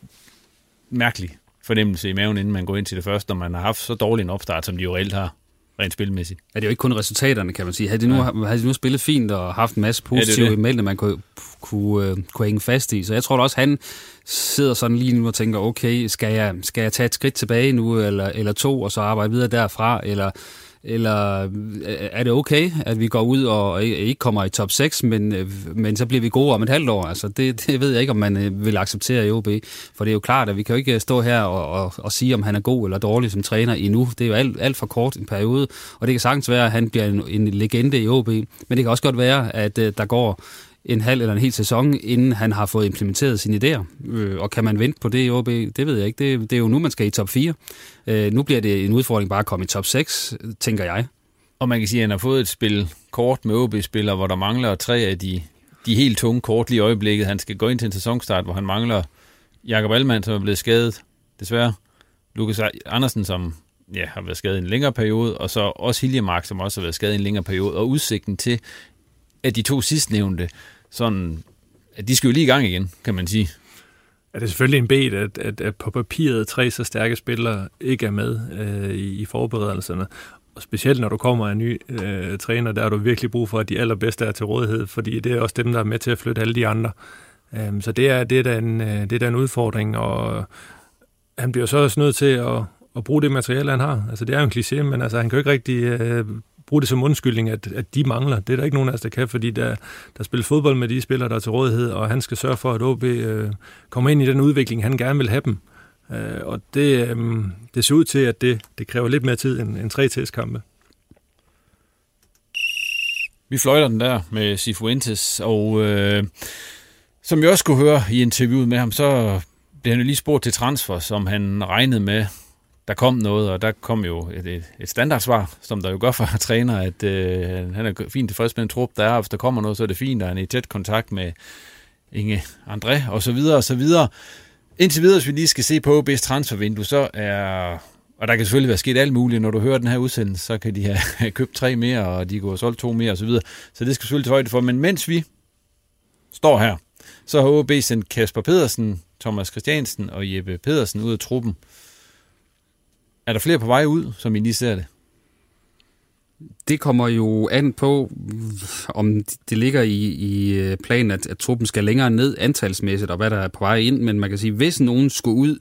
mærkelig fornemmelse i maven, inden man går ind til det første, når man har haft så dårlig en opstart, som de jo reelt har rent spilmæssigt. Ja, det er jo ikke kun resultaterne, kan man sige. Havde de nu, ja. havde de nu spillet fint og haft en masse positive ja, imellem, man kunne, kunne, uh, kunne hænge fast i. Så jeg tror da også, han sidder sådan lige nu og tænker, okay, skal jeg, skal jeg tage et skridt tilbage nu, eller, eller to, og så arbejde videre derfra, eller eller øh, er det okay, at vi går ud og ikke kommer i top 6, men, øh, men så bliver vi gode om et halvt år? Altså, det, det ved jeg ikke, om man øh, vil acceptere i OB. For det er jo klart, at vi kan jo ikke stå her og, og, og sige, om han er god eller dårlig som træner endnu. Det er jo alt, alt for kort en periode, og det kan sagtens være, at han bliver en, en legende i OB. Men det kan også godt være, at der går en halv eller en hel sæson, inden han har fået implementeret sine idéer. Øh, og kan man vente på det i OB? Det ved jeg ikke. Det, det er jo nu, man skal i top 4. Øh, nu bliver det en udfordring bare at komme i top 6, tænker jeg. Og man kan sige, at han har fået et spil kort med OB-spillere, hvor der mangler tre af de, de helt tunge kort lige i øjeblikket. Han skal gå ind til en sæsonstart, hvor han mangler Jakob Allmann, som er blevet skadet, desværre. Lukas Andersen, som ja, har været skadet i en længere periode, og så også Hiljemark, som også har været skadet i en længere periode, og udsigten til, at de to sidstnævnte sådan, at de skal jo lige i gang igen, kan man sige. Ja, det er selvfølgelig en bed, at, at, at på papiret tre så stærke spillere ikke er med øh, i, i forberedelserne. Og specielt når du kommer en ny øh, træner, der har du virkelig brug for, at de allerbedste er til rådighed, fordi det er også dem, der er med til at flytte alle de andre. Øh, så det er, det, er da en, øh, det er da en udfordring, og han bliver så også nødt til at, at bruge det materiale, han har. Altså, det er jo en kliché, men altså, han kan jo ikke rigtig øh, bruge det som undskyldning, at, at de mangler. Det er der ikke nogen af os, der kan, fordi der, der spiller fodbold med de spillere, der er til rådighed, og han skal sørge for, at OB øh, kommer ind i den udvikling, han gerne vil have dem. Øh, og det, øh, det ser ud til, at det, det kræver lidt mere tid end, end tre testkampe. Vi fløjter den der med Sifuentes, og øh, som jeg også kunne høre i interviewet med ham, så blev han jo lige spurgt til transfer, som han regnede med der kom noget, og der kom jo et, et, et standardsvar, som der jo gør for træner, at øh, han er fint tilfreds med en trup, der er, hvis der kommer noget, så er det fint, og han er i tæt kontakt med Inge André, og så videre, og så videre. Indtil videre, hvis vi lige skal se på OB's transfervindue, så er og der kan selvfølgelig være sket alt muligt. Når du hører den her udsendelse, så kan de have købt tre mere, og de går solgt to mere osv. Så, videre. så det skal selvfølgelig tage højde for. Men mens vi står her, så har OB sendt Kasper Pedersen, Thomas Christiansen og Jeppe Pedersen ud af truppen. Er der flere på vej ud, som I lige ser det? Det kommer jo an på, om det ligger i, i øh, planen, at, at truppen skal længere ned antalsmæssigt, og hvad der er på vej ind. Men man kan sige, hvis nogen skulle ud,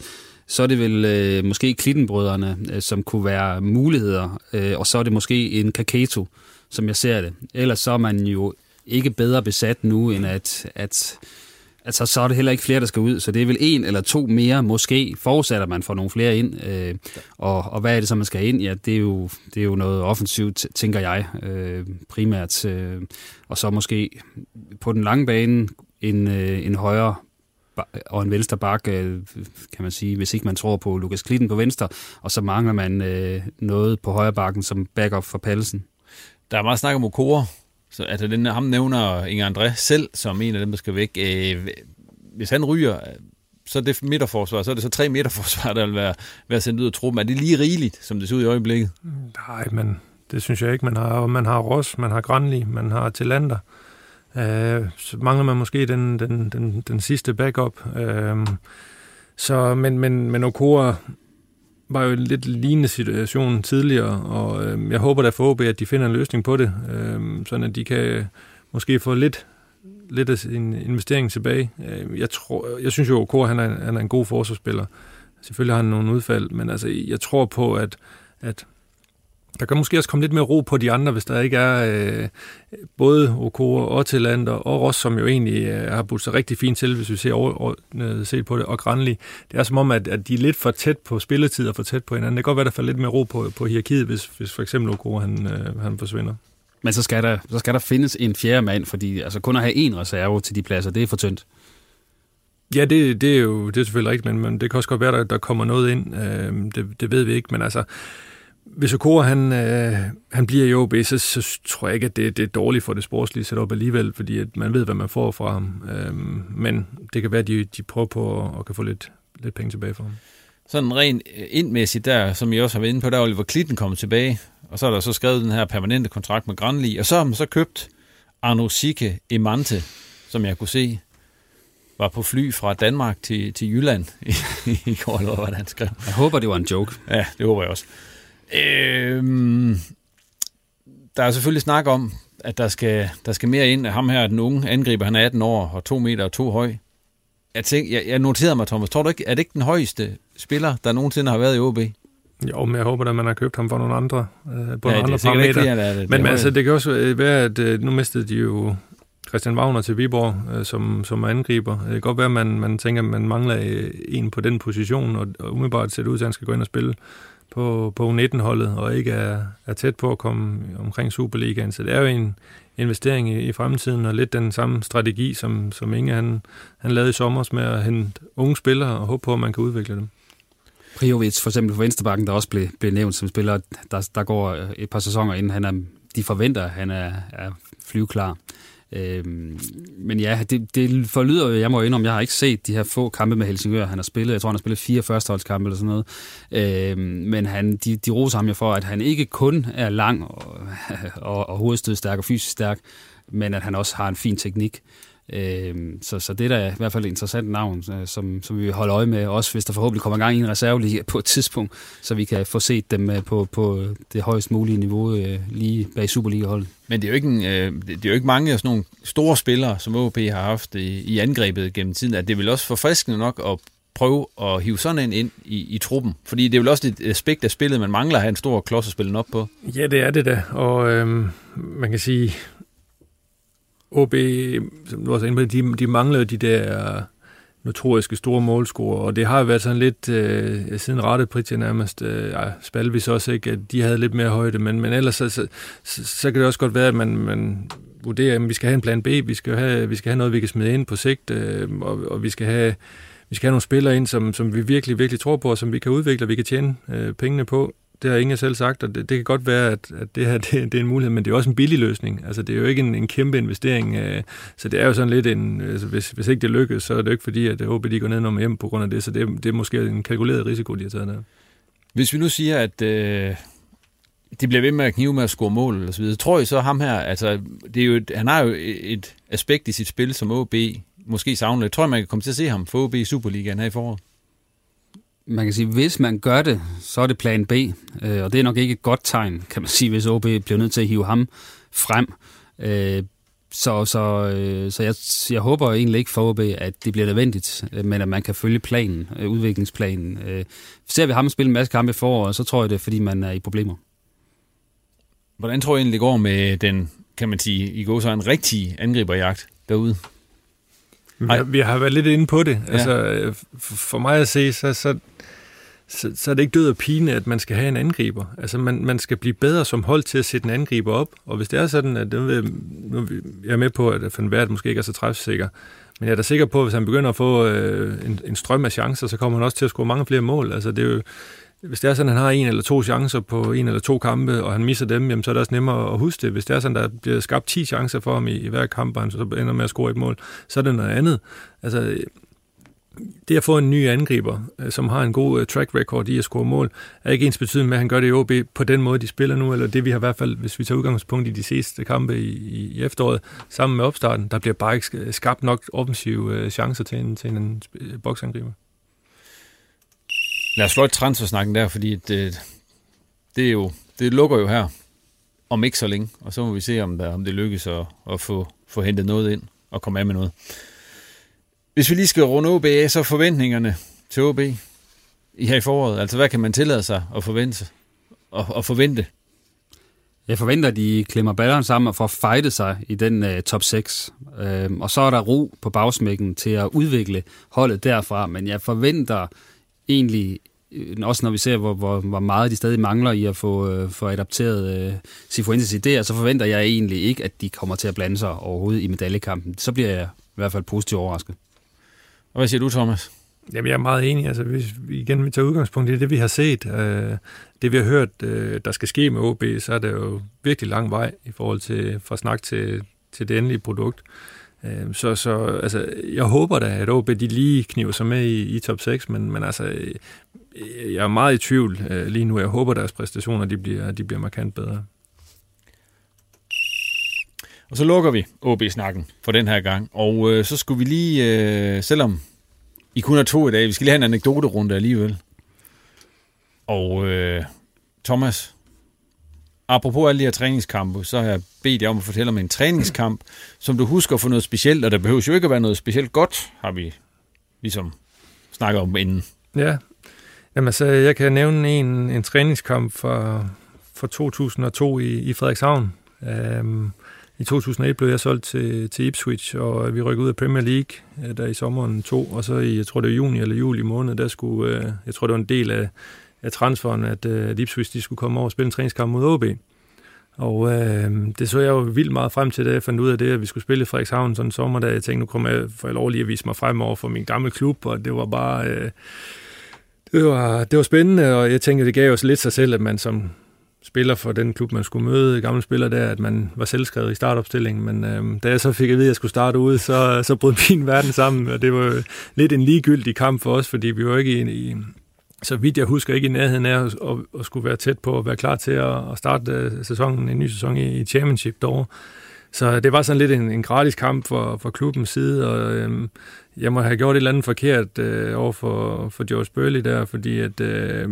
så er det vel øh, måske Klittenbrødrene, øh, som kunne være muligheder, øh, og så er det måske en Kaketo, som jeg ser det. Ellers så er man jo ikke bedre besat nu, end at, at altså, så er det heller ikke flere, der skal ud. Så det er vel en eller to mere, måske forudsætter man får nogle flere ind. Øh, og, og hvad er det så, man skal ind? Ja, det er jo, det er jo noget offensivt, tænker jeg, øh, primært. Øh, og så måske på den lange bane en, øh, en højre og en venstre bak, øh, kan man sige, hvis ikke man tror på Lukas Klitten på venstre, og så mangler man øh, noget på højre bakken som backup for Pallesen. Der er meget snak om Okora, så altså, den, ham nævner Inger André selv som en af dem, der skal væk. Øh, hvis han ryger, øh, så er det midterforsvar, så er det så tre midterforsvar, der vil være, være sendt ud af truppen. Er det lige rigeligt, som det ser ud i øjeblikket? Nej, men det synes jeg ikke. Man har, man har Ross, man har Granli, man har Tillander. Øh, så mangler man måske den, den, den, den sidste backup. Øh, så, men, men, men Okora var jo en lidt lignende situation tidligere, og øh, jeg håber da for OB, at de finder en løsning på det, øh, sådan at de kan øh, måske få lidt, lidt af sin investering tilbage. Øh, jeg, tror, jeg synes jo, at Kåre, han er, han er en god forsvarsspiller. Selvfølgelig har han nogle udfald, men altså, jeg tror på, at, at der kan måske også komme lidt mere ro på de andre, hvis der ikke er øh, både Okora og Tillander og Ross, som jo egentlig øh, har budt sig rigtig fint til, hvis vi ser over, øh, set på det, og Granli. Det er som om, at, at de er lidt for tæt på spilletid og for tæt på hinanden. Det kan godt være, der falder lidt mere ro på, på hierarkiet, hvis, hvis for eksempel Okora han, øh, han forsvinder. Men så skal, der, så skal der findes en fjerde mand, fordi altså kun at have en reserve til de pladser, det er for tyndt. Ja, det, det er jo det er selvfølgelig rigtigt, men, men det kan også godt være, at der, der kommer noget ind. Øh, det, det ved vi ikke, men altså hvis Okora han, øh, han bliver i OB, så, så tror jeg ikke, at det, det er dårligt for det sportslige setup alligevel, fordi at man ved, hvad man får fra ham. Øhm, men det kan være, at de, de prøver på at, at kan få lidt, lidt penge tilbage for ham. Sådan rent indmæssigt der, som I også har været inde på, der er Oliver Klitten kommet tilbage, og så er der så skrevet den her permanente kontrakt med Granli, og så har man så købt Arno Sikke Emante, som jeg kunne se var på fly fra Danmark til, til Jylland i, i går, eller hvad han skrev. Jeg håber, det var en joke. Ja, det håber jeg også. Øhm, der er selvfølgelig snak om, at der skal, der skal mere ind. Ham her, den unge angriber, han er 18 år og 2 meter og 2 høj. Jeg, tænk, jeg, jeg noterede mig, Thomas, tror du ikke, er det ikke den højeste spiller, der nogensinde har været i OB? Jo, men jeg håber at man har købt ham for nogle andre, øh, på ja, nogle andre parametre. Ikke, det, det, det, men, men altså, det kan også være, at øh, nu mistede de jo Christian Wagner til Viborg øh, som, som angriber. Det kan godt være, at man, man tænker, at man mangler øh, en på den position, og, og umiddelbart ser det ud til, at han skal gå ind og spille på, på U19-holdet, og ikke er, er tæt på at komme omkring Superligaen. Så det er jo en investering i, i fremtiden, og lidt den samme strategi, som, som Inge han, han lavede i sommer med at hente unge spillere og håbe på, at man kan udvikle dem. Priovic for eksempel på Venstrebakken, der også blev, blev nævnt som spiller, der, der går et par sæsoner inden han er, de forventer, at han er, er flyveklar. Øhm, men ja, det, det forlyder jo, jeg må indrømme, jeg har ikke set de her få kampe med Helsingør, han har spillet. Jeg tror, han har spillet fire førsteholdskampe eller sådan noget. Øhm, men han, de, de roser ham jo for, at han ikke kun er lang og, og, og hovedstødstærk og fysisk stærk, men at han også har en fin teknik. Øh, så, så det er da i hvert fald et interessant navn, øh, som, som vi vil holde øje med, også hvis der forhåbentlig kommer gang i en reserveliga på et tidspunkt, så vi kan få set dem øh, på, på det højst mulige niveau øh, lige bag Superliga-holdet. Men det er, jo ikke en, det er jo ikke mange af sådan nogle store spillere, som OP har haft i, i angrebet gennem tiden, at det vel også forfriskende nok at prøve at hive sådan en ind i, i truppen? Fordi det er vel også et aspekt af spillet, man mangler at have en stor klods at spille op på. Ja, det er det da. Og øhm, man kan sige, OB, som du også inde på, de, de mangler de der notoriske store målscorer, og det har været sådan lidt, øh, siden rette Pritja nærmest, øh, ja, Spalvis også ikke, at de havde lidt mere højde, men, men ellers så, så, så, så kan det også godt være, at man, man vurderer, at vi skal have en plan B, vi skal have, vi skal have noget, vi kan smide ind på sigt, øh, og, og vi skal have vi skal have nogle spillere ind, som, som vi virkelig, virkelig tror på, og som vi kan udvikle, og vi kan tjene øh, pengene på det har ingen selv sagt, og det, det kan godt være, at, at det her det, det er en mulighed, men det er også en billig løsning. Altså, det er jo ikke en, en kæmpe investering, øh, så det er jo sådan lidt en, altså, hvis, hvis ikke det lykkes, så er det jo ikke fordi, at øh, håber, de går ned nummer hjem på grund af det, så det, det er måske en kalkuleret risiko, de har taget der. Hvis vi nu siger, at øh, de bliver ved med at knive med at score mål og så videre, tror I så ham her, altså, det er jo et, han har jo et aspekt i sit spil, som OB måske savner. Jeg tror, man kan komme til at se ham for OB i Superligaen her i foråret man kan sige, hvis man gør det, så er det plan B, øh, og det er nok ikke et godt tegn, kan man sige, hvis OB bliver nødt til at hive ham frem. Øh, så, så, øh, så jeg, jeg håber egentlig ikke for OB, at det bliver nødvendigt, men at man kan følge planen, udviklingsplanen. Ser vi ham spille en masse kampe i foråret, så tror jeg det er, fordi man er i problemer. Hvordan tror jeg egentlig det går med den, kan man sige, i går så en rigtig angriberjagt derude? Vi har, vi har været lidt inde på det. Ja. Altså, for mig at se, så, så, så, så er det ikke død og pine, at man skal have en angriber. Altså, man, man skal blive bedre som hold til at sætte en angriber op. Og hvis det er sådan, at nu, nu jeg er med på, at Van Vært måske ikke er så træfsikker, men jeg er da sikker på, at hvis han begynder at få øh, en, en strøm af chancer, så kommer han også til at score mange flere mål. Altså, det er jo, hvis det er sådan, at han har en eller to chancer på en eller to kampe, og han misser dem, jamen, så er det også nemmere at huske det. Hvis det er sådan, der bliver skabt 10 chancer for ham i, i hver kamp, og han så ender med at score et mål, så er det noget andet. Altså, det at få en ny angriber, øh, som har en god øh, track record i at score mål, er ikke ens betydende med, at han gør det i OB på den måde, de spiller nu, eller det vi har i hvert fald, hvis vi tager udgangspunkt i de sidste kampe i, i efteråret, sammen med opstarten, der bliver bare ikke skabt nok offensive øh, chancer til en, til en boksangriber. Lad os fløjte transfersnakken der, fordi det, det, er jo, det lukker jo her om ikke så længe, og så må vi se, om, der, om det lykkes at, at få, få hentet noget ind og komme af med noget. Hvis vi lige skal runde OB af, så forventningerne til OB i her i foråret, altså hvad kan man tillade sig at forvente? Og, og forvente? Jeg forventer, at de klemmer balleren sammen og får fightet sig i den uh, top 6. Uh, øhm, og så er der ro på bagsmækken til at udvikle holdet derfra, men jeg forventer egentlig, øh, også når vi ser, hvor, hvor, hvor meget de stadig mangler i at få, øh, få adapteret øh, Sifuentes idéer, så forventer jeg egentlig ikke, at de kommer til at blande sig overhovedet i medaljekampen. Så bliver jeg i hvert fald positivt overrasket. Og hvad siger du, Thomas? Jamen, jeg er meget enig. Altså, hvis vi igen vi tager udgangspunkt i det, vi har set, øh, det vi har hørt, øh, der skal ske med OB, så er det jo virkelig lang vej i forhold til fra snak til, til det endelige produkt. Øh, så, så altså, jeg håber da, at OB de lige kniver sig med i, i top 6, men, men altså, øh, jeg er meget i tvivl øh, lige nu. Jeg håber, at deres præstationer de bliver, de bliver markant bedre. Og så lukker vi OB-snakken for den her gang. Og øh, så skulle vi lige, øh, selvom I kun har to i dag, vi skal lige have en anekdoterunde alligevel. Og øh, Thomas, apropos alle de her træningskampe, så har jeg bedt jer om at fortælle om en træningskamp, som du husker for noget specielt, og der behøver jo ikke at være noget specielt godt, har vi ligesom snakket om inden. Ja, Jamen så jeg kan nævne en, en træningskamp for, for 2002 i, i Frederikshavn. Um, i 2001 blev jeg solgt til, til Ipswich, og vi rykkede ud af Premier League øh, der i sommeren 2, og så i, jeg tror det var juni eller juli måned, der skulle, øh, jeg tror det var en del af, af transferen, at, øh, at Ipswich de skulle komme over og spille en træningskamp mod OB. Og øh, det så jeg jo vildt meget frem til, da jeg fandt ud af det, at vi skulle spille i Frederikshavn sådan en sommerdag. jeg tænkte, nu kommer jeg for lov lige at vise mig frem over for min gamle klub, og det var bare... Øh, det var, det var spændende, og jeg tænkte, det gav os lidt sig selv, at man som spiller for den klub, man skulle møde, gamle spiller der, at man var selvskrevet i startopstillingen, men øh, da jeg så fik at vide, at jeg skulle starte ud, så, så brød min verden sammen, og det var lidt en ligegyldig kamp for os, fordi vi var ikke i, i så vidt jeg husker, ikke i nærheden af at, at, at skulle være tæt på at være klar til at, at starte øh, sæsonen, en ny sæson i, i Championship derovre. Så det var sådan lidt en, en gratis kamp for, for klubbens side, og øhm, jeg må have gjort et eller andet forkert øh, over for, for George Burley der, fordi at, øh,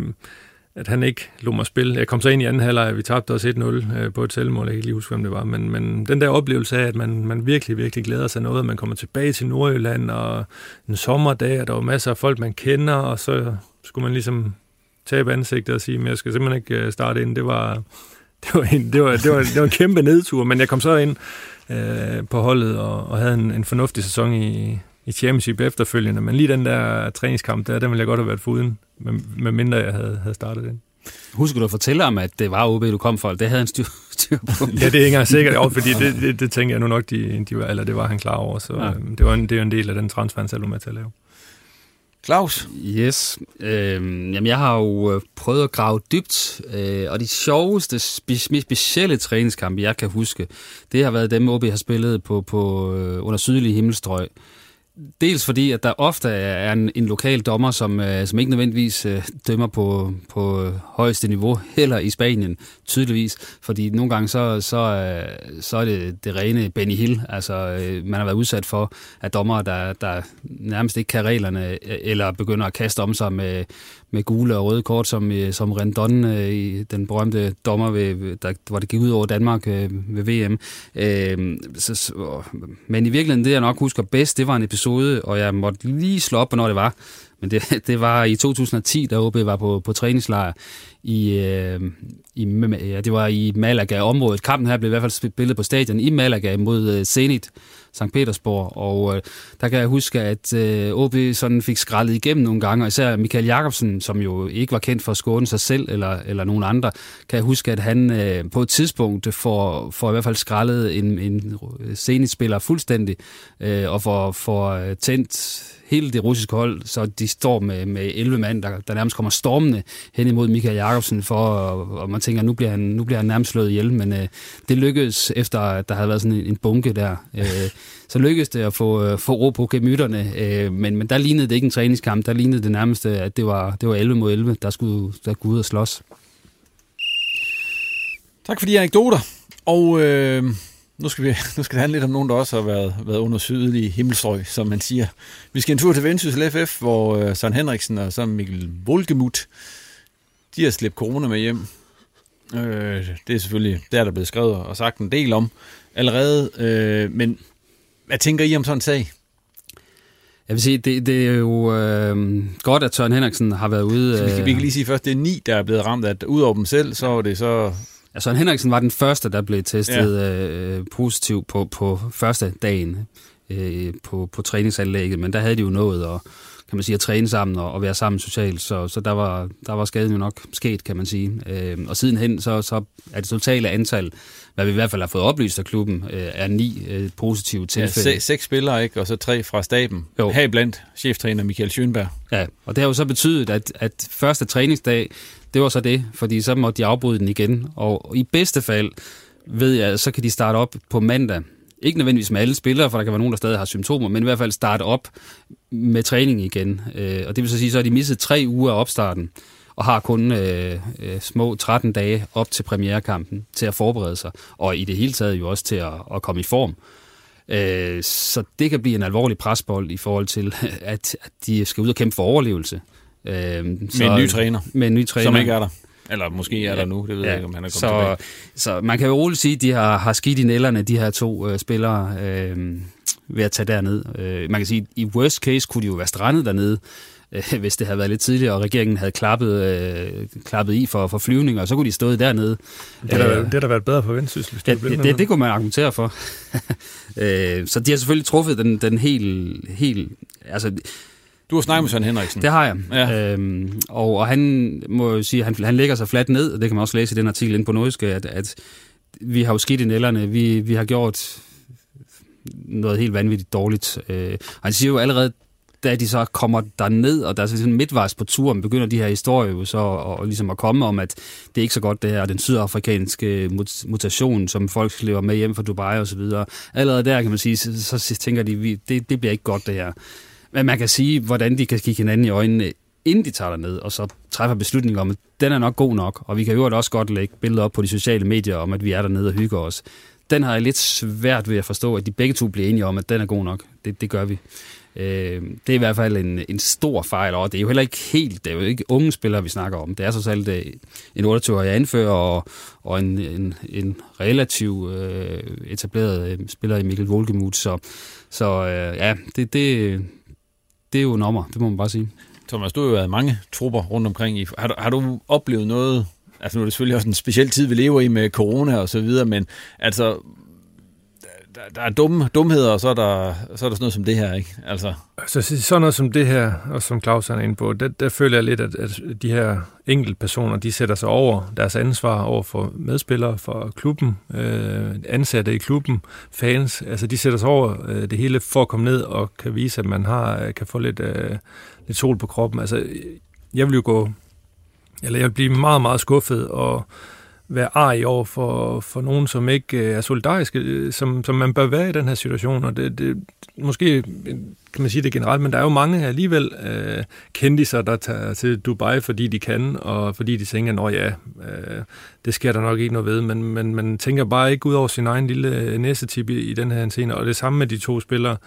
at han ikke lå mig spille. Jeg kom så ind i anden halvleg, og vi tabte os 1-0 øh, på et selvmål. Jeg kan ikke lige huske, hvem det var. Men, men den der oplevelse af, at man, man virkelig, virkelig glæder sig noget, man kommer tilbage til Nordjylland, og en sommerdag, og der var masser af folk, man kender, og så skulle man ligesom tabe ansigtet og sige, men jeg skal simpelthen ikke øh, starte ind. Det var, det var, en, det var, det var, det var en kæmpe nedtur, men jeg kom så ind øh, på holdet og, og havde en, en fornuftig sæson i, i championship efterfølgende, men lige den der træningskamp der, den ville jeg godt have været foruden, med, med mindre jeg havde, havde startet den. Husker du at fortælle om, at det var OB, du kom for? Det havde han styr, styr på. ja, det er ikke engang sikkert, jo, fordi det, det, det, tænker jeg nu nok, de, de var, eller det var han klar over, så ja. øhm, det, var en, det er jo en del af den transfer, han selv var med til at lave. Claus? Yes. Øhm, jamen, jeg har jo øh, prøvet at grave dybt, øh, og de sjoveste, spe- specielle træningskampe, jeg kan huske, det har været dem, OB har spillet på, på øh, under sydlige himmelstrøg. Dels fordi, at der ofte er en, en lokal dommer, som, øh, som ikke nødvendigvis øh, dømmer på, på øh, højeste niveau, heller i Spanien, tydeligvis. Fordi nogle gange så, så, øh, så er det det rene Benny Hill. Altså, øh, man har været udsat for, at dommer, der, der nærmest ikke kan reglerne, øh, eller begynder at kaste om sig med, med gule og røde kort, som, øh, som Rendon, øh, den berømte dommer, ved, der, hvor det gik ud over Danmark øh, ved VM. Øh, så, men i virkeligheden, det jeg nok husker bedst, det var en episode, og jeg måtte lige slå op, hvornår det var. Men det, det var i 2010, da OB var på, på træningslejr i, øh, i, ja, det var i Malaga-området. Kampen her blev i hvert fald spillet på stadion i Malaga mod øh, Zenit, St. Petersborg, og øh, der kan jeg huske, at øh, OB sådan fik skrællet igennem nogle gange, og især Michael Jakobsen, som jo ikke var kendt for at skåne sig selv eller, eller nogen andre, kan jeg huske, at han øh, på et tidspunkt får, får i hvert fald skrællet en, en Zenit-spiller fuldstændig, øh, og får, får øh, tændt hele det russiske hold, så de står med, med 11 mand, der, der nærmest kommer stormende hen imod Michael Jakobsen, for, og, og man tænker, nu bliver han, nu bliver han nærmest slået ihjel, men øh, det lykkedes, efter at der havde været sådan en, en bunke der, øh, så lykkedes det at få, øh, få ro på gemytterne, øh, men, men der lignede det ikke en træningskamp, der lignede det nærmest, at det var, det var 11 mod 11, der skulle, der skulle ud og slås. Tak for de anekdoter, og... Øh nu skal, vi, nu skal det handle lidt om nogen, der også har været, været under sydlige himmelstrøg, som man siger. Vi skal en tur til Vendsyssel FF, hvor uh, Søren Henriksen og så Mikkel Volgemut, de har slæbt corona med hjem. Uh, det er selvfølgelig, der er der blevet skrevet og sagt en del om allerede. Uh, men hvad tænker I om sådan en sag? Jeg vil sige, det, det er jo øh, godt, at Søren Henriksen har været ude... Øh... Vi, kan, vi kan lige sige først, det er ni, der er blevet ramt. At udover dem selv, så er det så Ja, Søren Henriksen var den første, der blev testet ja. øh, positiv på, på første dagen. øh, på, på træningsanlægget, men der havde de jo nået at, kan man sige, at træne sammen og, og være sammen socialt, så, så der, var, der var skaden jo nok sket, kan man sige. Øh, og sidenhen, så, så er det totale antal, hvad vi i hvert fald har fået oplyst af klubben, øh, er ni øh, positive tilfælde. Ja, se, seks spillere, ikke? og så tre fra staben. Jo. Heriblandt cheftræner Michael Schönberg. Ja, og det har jo så betydet, at, at første træningsdag, det var så det, fordi så måtte de afbryde den igen. Og i bedste fald, ved jeg, så kan de starte op på mandag. Ikke nødvendigvis med alle spillere, for der kan være nogen, der stadig har symptomer, men i hvert fald starte op med træning igen. Øh, og det vil så sige, så har de misset tre uger af opstarten, og har kun øh, øh, små 13 dage op til premierekampen til at forberede sig, og i det hele taget jo også til at, at komme i form. Øh, så det kan blive en alvorlig presbold i forhold til, at, at de skal ud og kæmpe for overlevelse. Øh, med en ny træner. Med en ny træner. Som ikke er der. Eller måske er der nu, det ved ja, jeg ikke, om han er kommet så, tilbage. Så man kan jo roligt sige, at de har, har skidt i nælderne, de her to øh, spillere, øh, ved at tage derned. Øh, man kan sige, at i worst case kunne de jo være strandet dernede, øh, hvis det havde været lidt tidligere, og regeringen havde klappet, øh, klappet i for, for flyvninger, og så kunne de stået dernede. Det har øh, det der været bedre for Vendsyssel. Ja, det, det, det kunne man argumentere for. øh, så de har selvfølgelig truffet den, den helt... helt altså, du har snakket med Søren Henriksen. Det har jeg. Ja. Øhm, og, og han må jo sige, han, han lægger sig fladt ned, og det kan man også læse i den artikel inde på Nordiske, at, at vi har jo skidt i nælderne. Vi, vi har gjort noget helt vanvittigt dårligt. Øh, han siger jo allerede, da de så kommer der ned og der er sådan midtvejs på turen, begynder de her historier jo så og, og ligesom at komme om, at det er ikke så godt det her, den sydafrikanske mutation, som folk lever med hjem fra Dubai og så videre. Allerede der kan man sige, så, så tænker de, det, det bliver ikke godt det her. Men man kan sige, hvordan de kan kigge hinanden i øjnene, inden de tager ned og så træffer beslutninger om, at den er nok god nok, og vi kan jo også godt lægge billeder op på de sociale medier om, at vi er dernede og hygger os. Den har jeg lidt svært ved at forstå, at de begge to bliver enige om, at den er god nok. Det, det gør vi. Øh, det er i hvert fald en, en stor fejl, og det er jo heller ikke helt, det er jo ikke unge spillere, vi snakker om. Det er så alt øh, en 28-årig anfører og, og en, en, en relativ øh, etableret øh, spiller i Mikkel Volkemuth, så, så øh, ja, det, det, det er jo nummer, det må man bare sige. Thomas, du har jo været mange trupper rundt omkring. I. Har, du, har du oplevet noget, altså nu er det selvfølgelig også en speciel tid, vi lever i med corona og så videre, men altså, der, der er dumme, dumheder, og så er, der, så er der sådan noget som det her, ikke? Altså. Så sådan noget som det her, og som Claus er inde på, der, der føler jeg lidt, at, at de her enkelte personer, de sætter sig over deres ansvar over for medspillere, for klubben, øh, ansatte i klubben, fans, altså de sætter sig over øh, det hele for at komme ned og kan vise, at man har, øh, kan få lidt, øh, lidt sol på kroppen. Altså, jeg vil jo gå, eller jeg vil blive meget, meget skuffet og være arg over for, for nogen, som ikke øh, er solidariske, øh, som, som man bør være i den her situation. Og det, det, måske kan man sige det generelt, men der er jo mange alligevel øh, kendiser, der tager til Dubai, fordi de kan, og fordi de tænker, at ja, øh, det sker der nok ikke noget ved, men, men man tænker bare ikke ud over sin egen lille øh, næsetip i, i den her scene. Og det samme med de to spillere, Øh,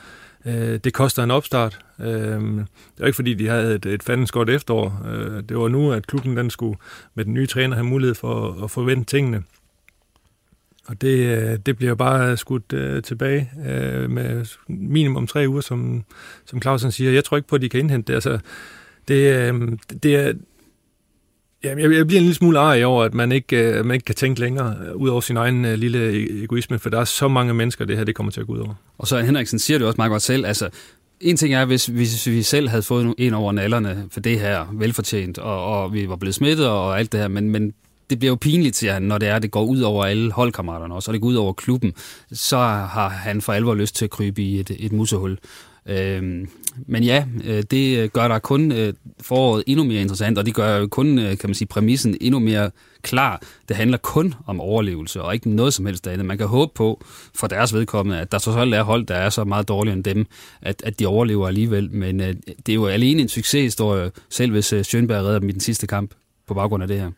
Øh, det koster en opstart. Øh, det var ikke fordi, de havde et, et fandens godt efterår. Øh, det var nu, at klubben den skulle med den nye træner have mulighed for at, at forvente tingene. Og det, øh, det bliver bare skudt øh, tilbage øh, med minimum tre uger, som, som Clausen siger. Jeg tror ikke på, at de kan indhente det. Altså, det, øh, det er, Jamen, jeg, jeg bliver en lille smule arg over, at man ikke, uh, man ikke kan tænke længere uh, ud over sin egen uh, lille e-, egoisme, for der er så mange mennesker, det her det kommer til at gå ud over. Og så Henriksen siger det også meget godt selv, altså en ting er, hvis, hvis vi selv havde fået en over nallerne for det her velfortjent, og, og vi var blevet smittet og alt det her, men, men det bliver jo pinligt, siger han, når det er, det går ud over alle holdkammeraterne også, og det går ud over klubben, så har han for alvor lyst til at krybe i et, et musehul. Øh, men ja, øh, det gør der kun øh, foråret endnu mere interessant, og det gør jo kun, øh, kan man sige, præmissen endnu mere klar. Det handler kun om overlevelse, og ikke noget som helst andet. Man kan håbe på, for deres vedkommende, at der så er hold, der er så meget dårligere end dem, at, at de overlever alligevel. Men det er jo alene en succeshistorie, selv hvis Schönberg redder dem i den sidste kamp på baggrund af det her.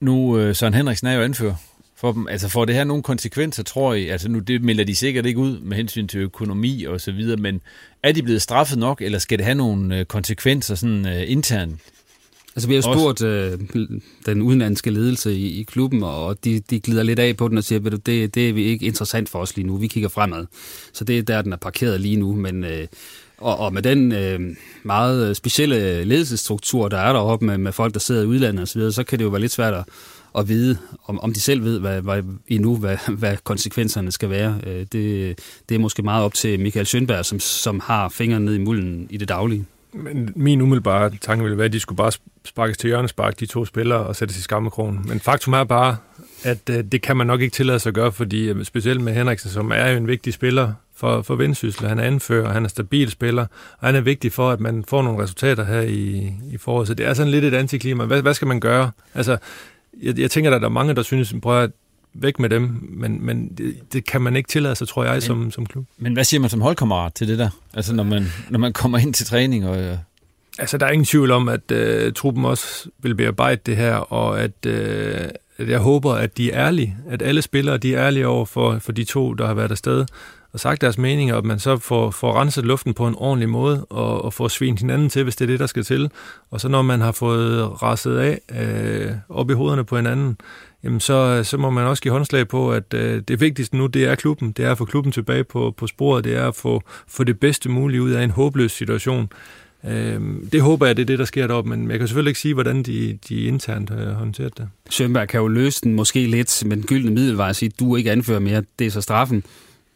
Nu, Søren Henriksen er jo anfører for dem. Altså får det her nogle konsekvenser, tror I? Altså nu, det melder de sikkert ikke ud med hensyn til økonomi og så videre, men er de blevet straffet nok, eller skal det have nogle øh, konsekvenser sådan uh, internt? Altså vi har spurgt uh, den udenlandske ledelse i, i klubben, og de, de glider lidt af på den og siger, at det, det er vi ikke interessant for os lige nu, vi kigger fremad. Så det er der, den er parkeret lige nu, men... Uh, og, og med den øh, meget specielle ledelsesstruktur, der er deroppe med, med folk, der sidder i udlandet osv., så kan det jo være lidt svært at, at vide, om, om de selv ved hvad, hvad, endnu, hvad, hvad konsekvenserne skal være. Øh, det, det er måske meget op til Michael Schönberg, som, som har fingrene ned i mulden i det daglige. Men min umiddelbare tanke ville være, at de skulle bare sparkes til hjørnespark, de to spillere, og sættes i skammekrogen. Men faktum er bare, at øh, det kan man nok ikke tillade sig at gøre, fordi øh, specielt med Henriksen, som er jo en vigtig spiller for, for Vendsyssel, han er anfører, han er stabil spiller, og han er vigtig for, at man får nogle resultater her i, i foråret. Så det er sådan lidt et antiklima. Hvad, hvad skal man gøre? Altså, jeg, jeg tænker, at der er mange, der synes, prøv at væk med dem, men, men det, det kan man ikke tillade sig, tror jeg, men, som, som klub. Men hvad siger man som holdkammerat til det der? Altså, når man, når man kommer ind til træning og... Øh... Altså, der er ingen tvivl om, at øh, truppen også vil bearbejde det her, og at, øh, at jeg håber, at de er ærlige, at alle spillere de er ærlige over for, for de to, der har været afsted, og sagt deres meninger, og at man så får, får renset luften på en ordentlig måde, og, og får svint hinanden til, hvis det er det, der skal til. Og så når man har fået rasset af øh, op i hovederne på hinanden, jamen så, så må man også give håndslag på, at øh, det vigtigste nu, det er klubben. Det er at få klubben tilbage på, på sporet. Det er at få, få det bedste mulige ud af en håbløs situation. Øh, det håber jeg, det er det, der sker deroppe, men jeg kan selvfølgelig ikke sige, hvordan de, de internt øh, har håndteret det. Sønberg kan jo løse den måske lidt, men gyldne middel var at sige, at du ikke anfører mere, det er så straffen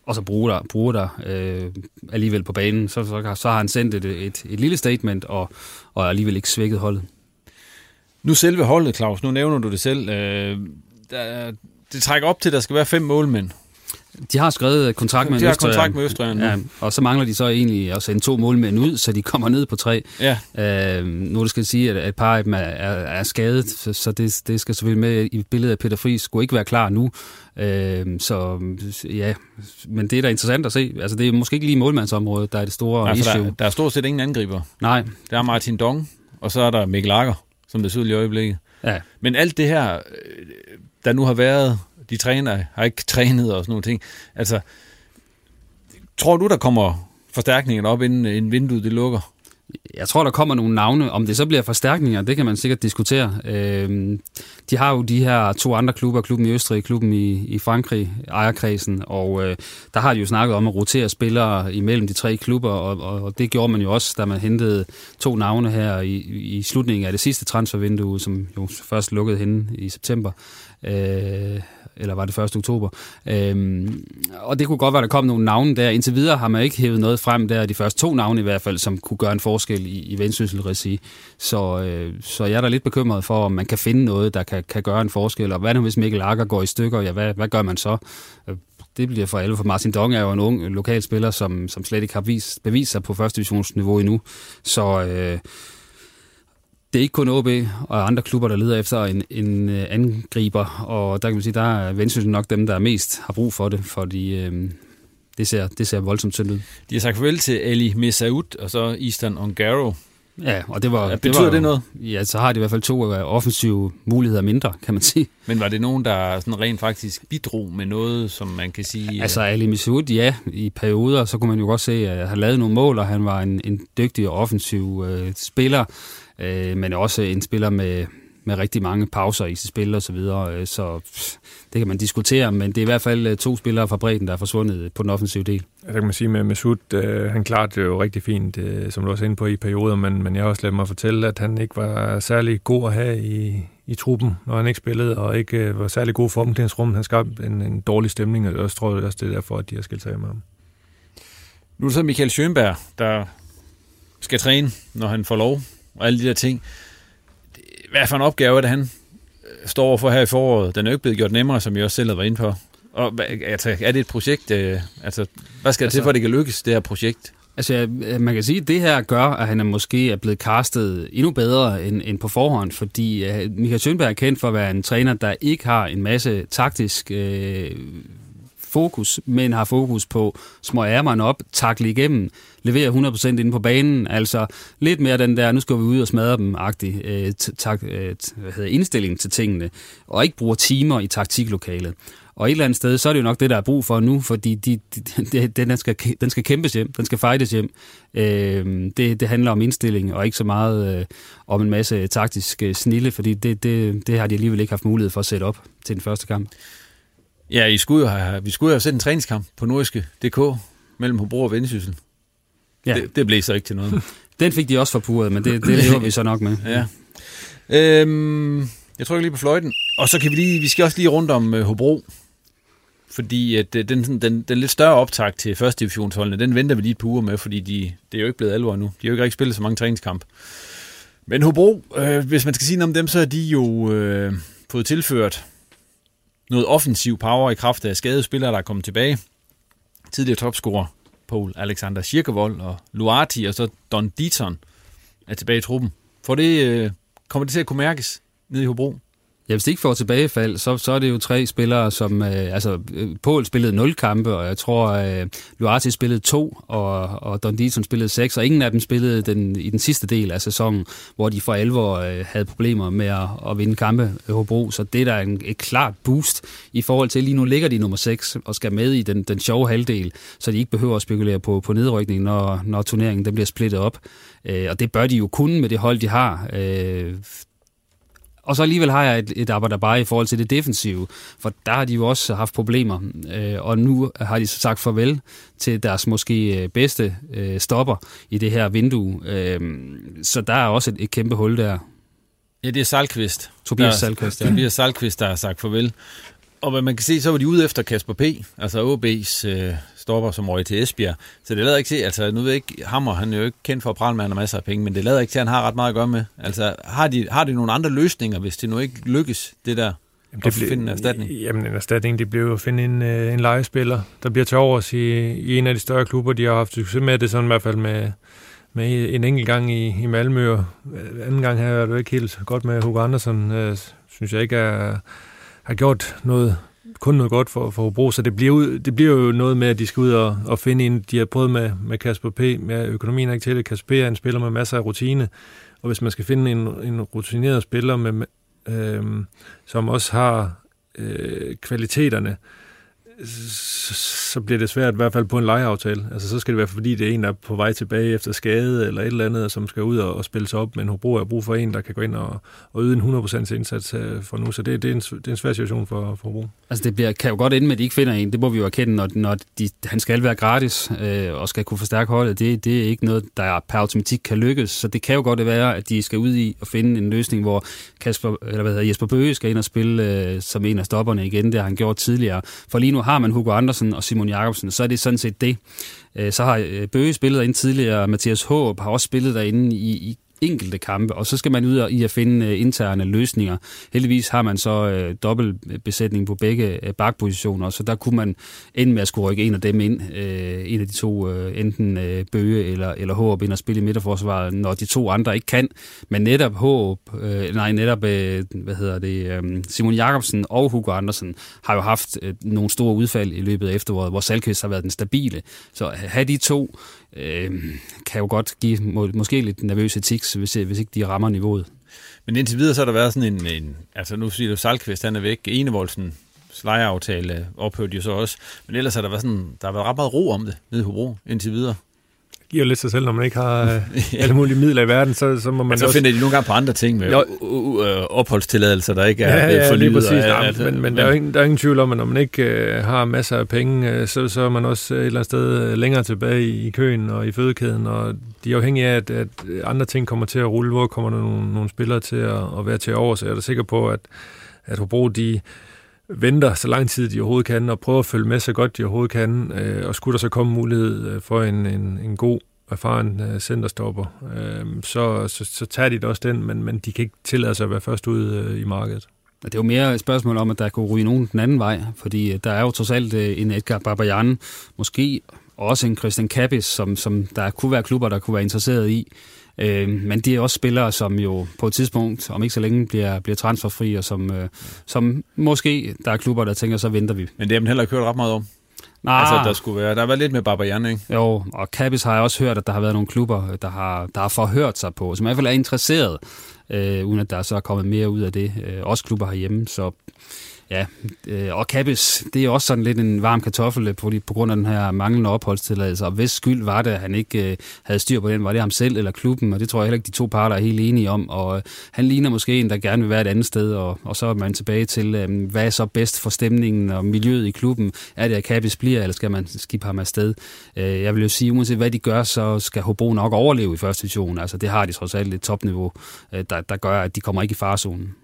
og så bruge dig, bruge dig øh, alligevel på banen, så, så, så har han sendt et, et, et lille statement, og, og alligevel ikke svækket holdet. Nu selve holdet, Claus, nu nævner du det selv. Øh, der, det trækker op til, at der skal være fem målmænd. De har skrevet kontrakt med de har kontrakt med Østrig ja, og så mangler de så egentlig at sende to målmænd ud, så de kommer ned på tre. Ja. Øh, nu det skal sige, at et par af dem er, er, er skadet, så det, det skal selvfølgelig med i billedet af Peter Friis. Skulle ikke være klar nu. Øh, så ja, men det er da interessant at se. Altså det er måske ikke lige målmandsområdet, der er det store Nej, issue. Der, der er stort set ingen angriber. Nej. Der er Martin Dong, og så er der Mikkel Lager, som det i øjeblikket. Ja. Men alt det her, der nu har været de træner har ikke trænet og sådan nogle ting. Altså, tror du, der kommer forstærkninger op, inden, inden vinduet det lukker? Jeg tror, der kommer nogle navne. Om det så bliver forstærkninger, det kan man sikkert diskutere. Øh, de har jo de her to andre klubber, klubben i Østrig, klubben i, i Frankrig, ejerkredsen, og øh, der har de jo snakket om at rotere spillere imellem de tre klubber, og, og det gjorde man jo også, da man hentede to navne her i, i slutningen af det sidste transfervindue, som jo først lukkede henne i september. Øh, eller var det 1. oktober. Øhm, og det kunne godt være, der kom nogle navne der. Indtil videre har man ikke hævet noget frem der, de første to navne i hvert fald, som kunne gøre en forskel i, i vendsyssel Så, øh, så jeg er da lidt bekymret for, om man kan finde noget, der kan, kan gøre en forskel. Og hvad nu, hvis Mikkel Akker går i stykker? Ja, hvad, hvad gør man så? Øh, det bliver for alle, for Martin Dong er jo en ung øh, lokal spiller, som, som slet ikke har vist, bevist sig på første divisionsniveau endnu. Så øh, det er ikke kun OB og andre klubber, der leder efter en, en øh, angriber, og der kan man sige, der er Vendsyssel nok dem, der mest har brug for det, fordi øh, det, ser, det ser voldsomt synd ud. De har sagt farvel til Ali Mesaoud og så Easton Ongaro. Ja, og det var... Ja, betyder det, var, det noget? Ja, så har de i hvert fald to øh, offensive muligheder mindre, kan man sige. Men var det nogen, der sådan rent faktisk bidrog med noget, som man kan sige... Altså Ali Mesaoud, ja, i perioder, så kunne man jo godt se, at han lavede nogle mål, og han var en, en dygtig og offensiv øh, spiller øh, men også en spiller med, med rigtig mange pauser i sit spil og så videre, øh, så det kan man diskutere, men det er i hvert fald øh, to spillere fra bredden, der er forsvundet på den offensive del. Jeg kan man sige med Mesut, øh, han klarede det jo rigtig fint, øh, som du også inde på i perioder, men, men jeg har også ladet mig fortælle, at han ikke var særlig god at have i, i truppen, når han ikke spillede, og ikke øh, var særlig god for omklædningsrummet. Han skabte en, en dårlig stemning, og jeg tror også, det er derfor, at de har skilt sig med ham. Nu er det så Michael Schönberg, der skal træne, når han får lov og alle de der ting. Hvad for en opgave er det, han øh, står for her i foråret? Den er jo ikke blevet gjort nemmere, som jeg også selv har været inde på. Og altså, er det et projekt? Øh, altså, hvad skal altså, til, for at det kan lykkes, det her projekt? Altså, man kan sige, at det her gør, at han er måske er blevet castet endnu bedre end, end på forhånd, fordi uh, Michael Schönberg er kendt for at være en træner, der ikke har en masse taktisk øh, fokus, men har fokus på små ærmerne op, takle igennem, levere 100% inde på banen, altså lidt mere den der, nu skal vi ud og smadre dem, agtig øh, tak, øh, hvad hedder, indstilling til tingene, og ikke bruge timer i taktiklokalet. Og et eller andet sted, så er det jo nok det, der er brug for nu, fordi de, de, de, den, skal, den skal kæmpes hjem, den skal fightes hjem. Øh, det, det handler om indstilling, og ikke så meget øh, om en masse taktisk øh, snille, fordi det, det, det har de alligevel ikke haft mulighed for at sætte op til den første kamp. Ja, I skulle jo have, vi skulle jo have set en træningskamp på nordiske DK mellem Hobro og Vendsyssel. Ja. Det, det blev så ikke til noget. Den fik de også forpurret, men det, det lever vi så nok med. Ja. Øhm, Jeg trykker lige på fløjten. Og så kan vi lige, vi skal også lige rundt om øh, Hobro. Fordi at, øh, den, den, den lidt større optag til første divisionsholdene, den venter vi lige par uger med, fordi de, det er jo ikke blevet alvor nu. De har jo ikke rigtig spillet så mange træningskampe. Men Hobro, øh, hvis man skal sige noget om dem, så er de jo øh, fået tilført noget offensiv power i kraft af skadede spillere, der er kommet tilbage. Tidligere topscorer Paul Alexander Schirkevold og Luati, og så Don Deaton er tilbage i truppen. For det, øh, kommer det til at kunne mærkes nede i Hobro? Ja, hvis det ikke får tilbagefald, så, så er det jo tre spillere, som... Øh, altså, øh, Paul spillede 0 kampe, og jeg tror, øh, Luarte spillede to, og, og Don Dietzen spillede seks, og ingen af dem spillede den, i den sidste del af sæsonen, hvor de for alvor øh, havde problemer med at, at vinde kampe i Hobro. Så det er da en, et klart boost i forhold til, lige nu ligger de nummer 6 og skal med i den, den sjove halvdel, så de ikke behøver at spekulere på, på nedrykning, når, når turneringen den bliver splittet op. Øh, og det bør de jo kunne med det hold, de har. Øh, og så alligevel har jeg et, et arbejde bare i forhold til det defensive, for der har de jo også haft problemer, øh, og nu har de så sagt farvel til deres måske øh, bedste øh, stopper i det her vindue. Øh, så der er også et, et kæmpe hul der. Ja, det er Salkvist. Tobias Salkvist, ja. Tobias Salkvist, der har sagt farvel. Og hvad man kan se, så var de ude efter Kasper P., altså OB's øh, stopper, som røg til Esbjerg. Så det lader ikke til, altså nu ved jeg ikke, Hammer, han er jo ikke kendt for at prale med, han masser af penge, men det lader ikke til, at han har ret meget at gøre med. Altså har de, har de nogle andre løsninger, hvis det nu ikke lykkes, det der? Jamen, det ble, finde en erstatning? Jamen, en erstatning, det bliver jo at finde en, øh, en legespiller, der bliver til overs i, i en af de større klubber, de har haft succes med. Det sådan i hvert fald med, med en enkelt gang i, i Malmø, og anden gang her er det ikke helt godt med Hugo Andersen, øh, synes jeg ikke er, har gjort noget kun noget godt for, for Hobro, så det bliver, ud, det bliver jo noget med, at de skal ud og, og finde en. De har prøvet med, med Kasper P., med økonomien er ikke til det. Kasper P. er en spiller med masser af rutine, og hvis man skal finde en, en rutineret spiller, med, øh, som også har øh, kvaliteterne, så bliver det svært i hvert fald på en lejeaftale. Altså så skal det være, fordi det er en, der er på vej tilbage efter skade eller et eller andet, som skal ud og, og spille sig op, men Hobro har brug for en, der kan gå ind og, og yde en 100% indsats øh, for nu, så det, det, er, en, det er en svær situation for, for Hobro. Altså det bliver, kan jo godt ende med, at de ikke finder en, det må vi jo erkende, når, når de, han skal være gratis øh, og skal kunne forstærke holdet, det, det er ikke noget, der per automatik kan lykkes, så det kan jo godt være, at de skal ud i og finde en løsning, hvor Kasper, eller hvad hedder, Jesper Bøge skal ind og spille øh, som en af stopperne igen, det har han gjort tidligere, for lige nu har man Hugo Andersen og Simon Jakobsen, så er det sådan set det. Øh, så har øh, Bøge spillet derinde tidligere, Mathias Håb har også spillet derinde i, i enkelte kampe, og så skal man ud og i at finde øh, interne løsninger. Heldigvis har man så øh, dobbeltbesætning øh, på begge øh, bakpositioner, så der kunne man ende med at skulle rykke en af dem ind, øh, en af de to, øh, enten øh, Bøge eller, eller Håb ind og spille i midterforsvaret, når de to andre ikke kan. Men netop Håb, øh, nej, netop, øh, hvad hedder det, øh, Simon Jakobsen og Hugo Andersen har jo haft øh, nogle store udfald i løbet af efteråret, hvor Salkvist har været den stabile. Så have de to øh, kan jo godt give må, måske lidt nervøse tics, hvis, hvis ikke de rammer niveauet. Men indtil videre så har der været sådan en, en altså nu siger du Salkvist, han er væk, Enevoldsen lejeaftale ophørte jo så også, men ellers har der været sådan, der har været ret meget ro om det nede i Hobro indtil videre giver lidt sig selv, når man ikke har øh, alle mulige midler i verden, så, så må man så også... finder de nogle gange på andre ting med øh, opholdstilladelser, der ikke er ja, ja, fornyet. Præcis, ja, altså, men, men der, er jo ingen, der er ingen tvivl om, at når man ikke øh, har masser af penge, øh, så, så er man også et eller andet sted øh, længere tilbage i, i køen og i fødekæden, og de er afhængige af, at, at andre ting kommer til at rulle. Hvor kommer der nogle, nogle spillere til at, at være til over, så jeg er da sikker på, at, at Hobro, de venter så lang tid de overhovedet kan, og prøver at følge med så godt de overhovedet kan, øh, og skulle der så komme mulighed øh, for en, en, en god erfaren øh, centerstopper, øh, så, så, så tager de det også den, men, men de kan ikke tillade sig at være først ude øh, i markedet. Det er jo mere et spørgsmål om, at der kunne ryge nogen den anden vej, fordi øh, der er jo trods alt øh, en Edgar Barbajan, måske også en Christian Kappis, som, som der kunne være klubber, der kunne være interesseret i. Øh, men de er også spillere, som jo på et tidspunkt, om ikke så længe, bliver, bliver transferfri, og som, øh, som måske der er klubber, der tænker, så venter vi. Men det har man heller ikke hørt ret meget om. Nej. Altså, der skulle være, der været lidt med Barbajan, ikke? Jo, og Kabis har jeg også hørt, at der har været nogle klubber, der har, der har forhørt sig på, som i hvert fald er interesseret, øh, uden at der så er kommet mere ud af det. Øh, også klubber herhjemme, så Ja, øh, og Kappes, det er også sådan lidt en varm kartoffel øh, på, på grund af den her manglende opholdstilladelse. Og hvis skyld var det, at han ikke øh, havde styr på den, var det ham selv eller klubben, og det tror jeg heller ikke, de to parter er helt enige om. Og øh, han ligner måske en, der gerne vil være et andet sted, og, og så er man tilbage til, øh, hvad er så bedst for stemningen og miljøet i klubben? Er det, at Kappes bliver, eller skal man skifte ham afsted? Øh, jeg vil jo sige, uanset hvad de gør, så skal Hobro nok overleve i første division. Altså det har de trods alt et topniveau, øh, der, der gør, at de kommer ikke i farzonen.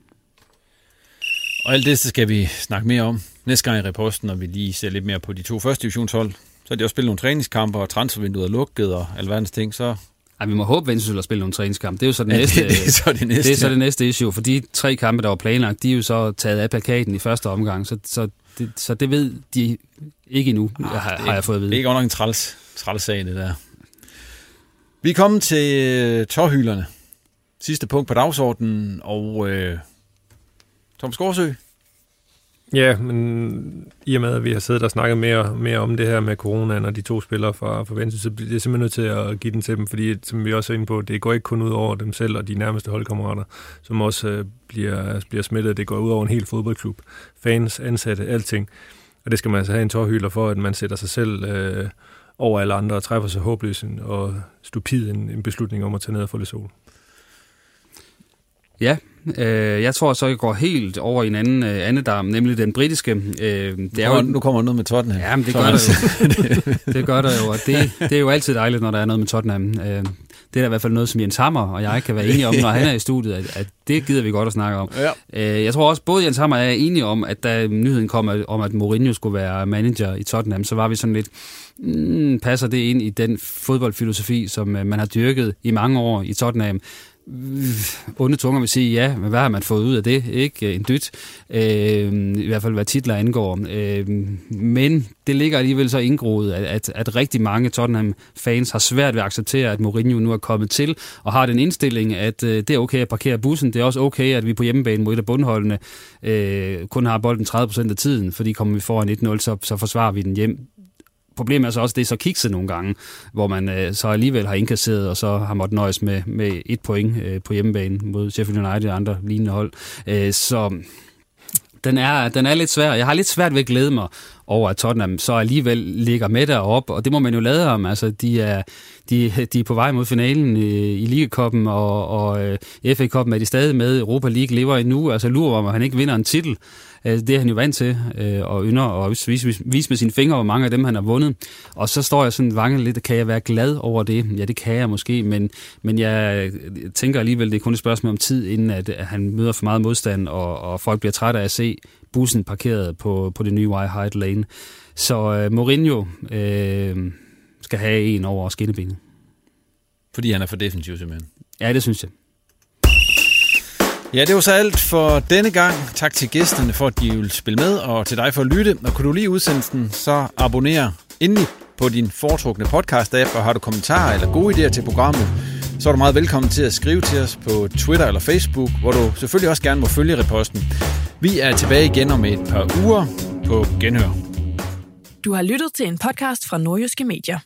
Og alt det skal vi snakke mere om næste gang i reposten, når vi lige ser lidt mere på de to første divisionshold. Så har de også spillet nogle træningskampe, og transfervinduet er lukket, og alverdens ting, så ej, vi må håbe, at Vendsyssel har spillet nogle træningskampe. Det er jo så det, ja, næste, det, det, er så det, næste, det er så det næste issue, for de tre kampe, der var planlagt, de er jo så taget af plakaten i første omgang, så, så, det, så det ved de ikke endnu, Arh, har, det, har jeg fået at vide. Det er ikke nok en træls, træls sag, det der. Vi er kommet til øh, tårhylerne. Sidste punkt på dagsordenen, og øh, Tom Skorsø, Ja, men i og med, at vi har siddet og snakket mere, mere om det her med corona, og de to spillere fra, fra Venstre, så bliver jeg simpelthen nødt til at give den til dem, fordi som vi også er inde på, det går ikke kun ud over dem selv og de nærmeste holdkammerater, som også øh, bliver, bliver smittet. Det går ud over en hel fodboldklub, fans, ansatte, alting. Og det skal man altså have en tårhylder for, at man sætter sig selv øh, over alle andre og træffer så håbløs og stupid en, en beslutning om at tage ned og få lidt sol. Ja, øh, jeg tror så, jeg går helt over i en anden øh, andedam, nemlig den britiske. Øh, det er jo, nu kommer noget med Tottenham. Ja, men det gør der jo. det gør der jo, og det, det er jo altid dejligt, når der er noget med Tottenham. Øh, det er da i hvert fald noget, som Jens Hammer og jeg kan være enige om, når han er i studiet, at, at det gider vi godt at snakke om. Ja. Øh, jeg tror også, både Jens Hammer og jeg er enige om, at da nyheden kom om, at Mourinho skulle være manager i Tottenham, så var vi sådan lidt, mm, passer det ind i den fodboldfilosofi, som øh, man har dyrket i mange år i Tottenham? Onde tunger vil sige, ja, men hvad har man fået ud af det? Ikke øh, en dyt, øh, i hvert fald hvad titler angår. Øh, men det ligger alligevel så indgroet, at, at, at rigtig mange Tottenham-fans har svært ved at acceptere, at Mourinho nu er kommet til, og har den indstilling, at øh, det er okay at parkere bussen, det er også okay, at vi på hjemmebane mod et af bundholdene øh, kun har bolden 30% af tiden, fordi kommer vi foran 1-0, så, så forsvarer vi den hjem problemet er så også, det er så kikset nogle gange, hvor man øh, så alligevel har indkasseret, og så har måttet nøjes med, med et point øh, på hjemmebane mod Sheffield United og andre lignende hold. Øh, så den er, den er lidt svær. Jeg har lidt svært ved at glæde mig over, at Tottenham så alligevel ligger med derop, og det må man jo lade om. Altså, de er, de, de er på vej mod finalen øh, i, i Ligekoppen, og, og øh, FA-koppen er de stadig med. Europa League lever endnu. Altså, lurer om, at han ikke vinder en titel. Øh, det er han jo vant til, øh, og ynder og vise, vise, vise med sine fingre, hvor mange af dem han har vundet. Og så står jeg sådan vanget lidt, kan jeg være glad over det? Ja, det kan jeg måske, men, men jeg tænker alligevel, det er kun et spørgsmål om tid, inden at, at han møder for meget modstand, og, og folk bliver trætte af at se bussen parkeret på, på det nye White Hart Lane. Så øh, Mourinho Øh, skal have en over skinnebenet. Fordi han er for defensiv simpelthen? Ja, det synes jeg. Ja, det var så alt for denne gang. Tak til gæsterne for, at de vil spille med, og til dig for at lytte. Og kunne du lide udsendelsen, så abonner endelig på din foretrukne podcast-app, og har du kommentarer eller gode idéer til programmet, så er du meget velkommen til at skrive til os på Twitter eller Facebook, hvor du selvfølgelig også gerne må følge reposten. Vi er tilbage igen om et par uger på Genhør. Du har lyttet til en podcast fra Nordjyske Medier.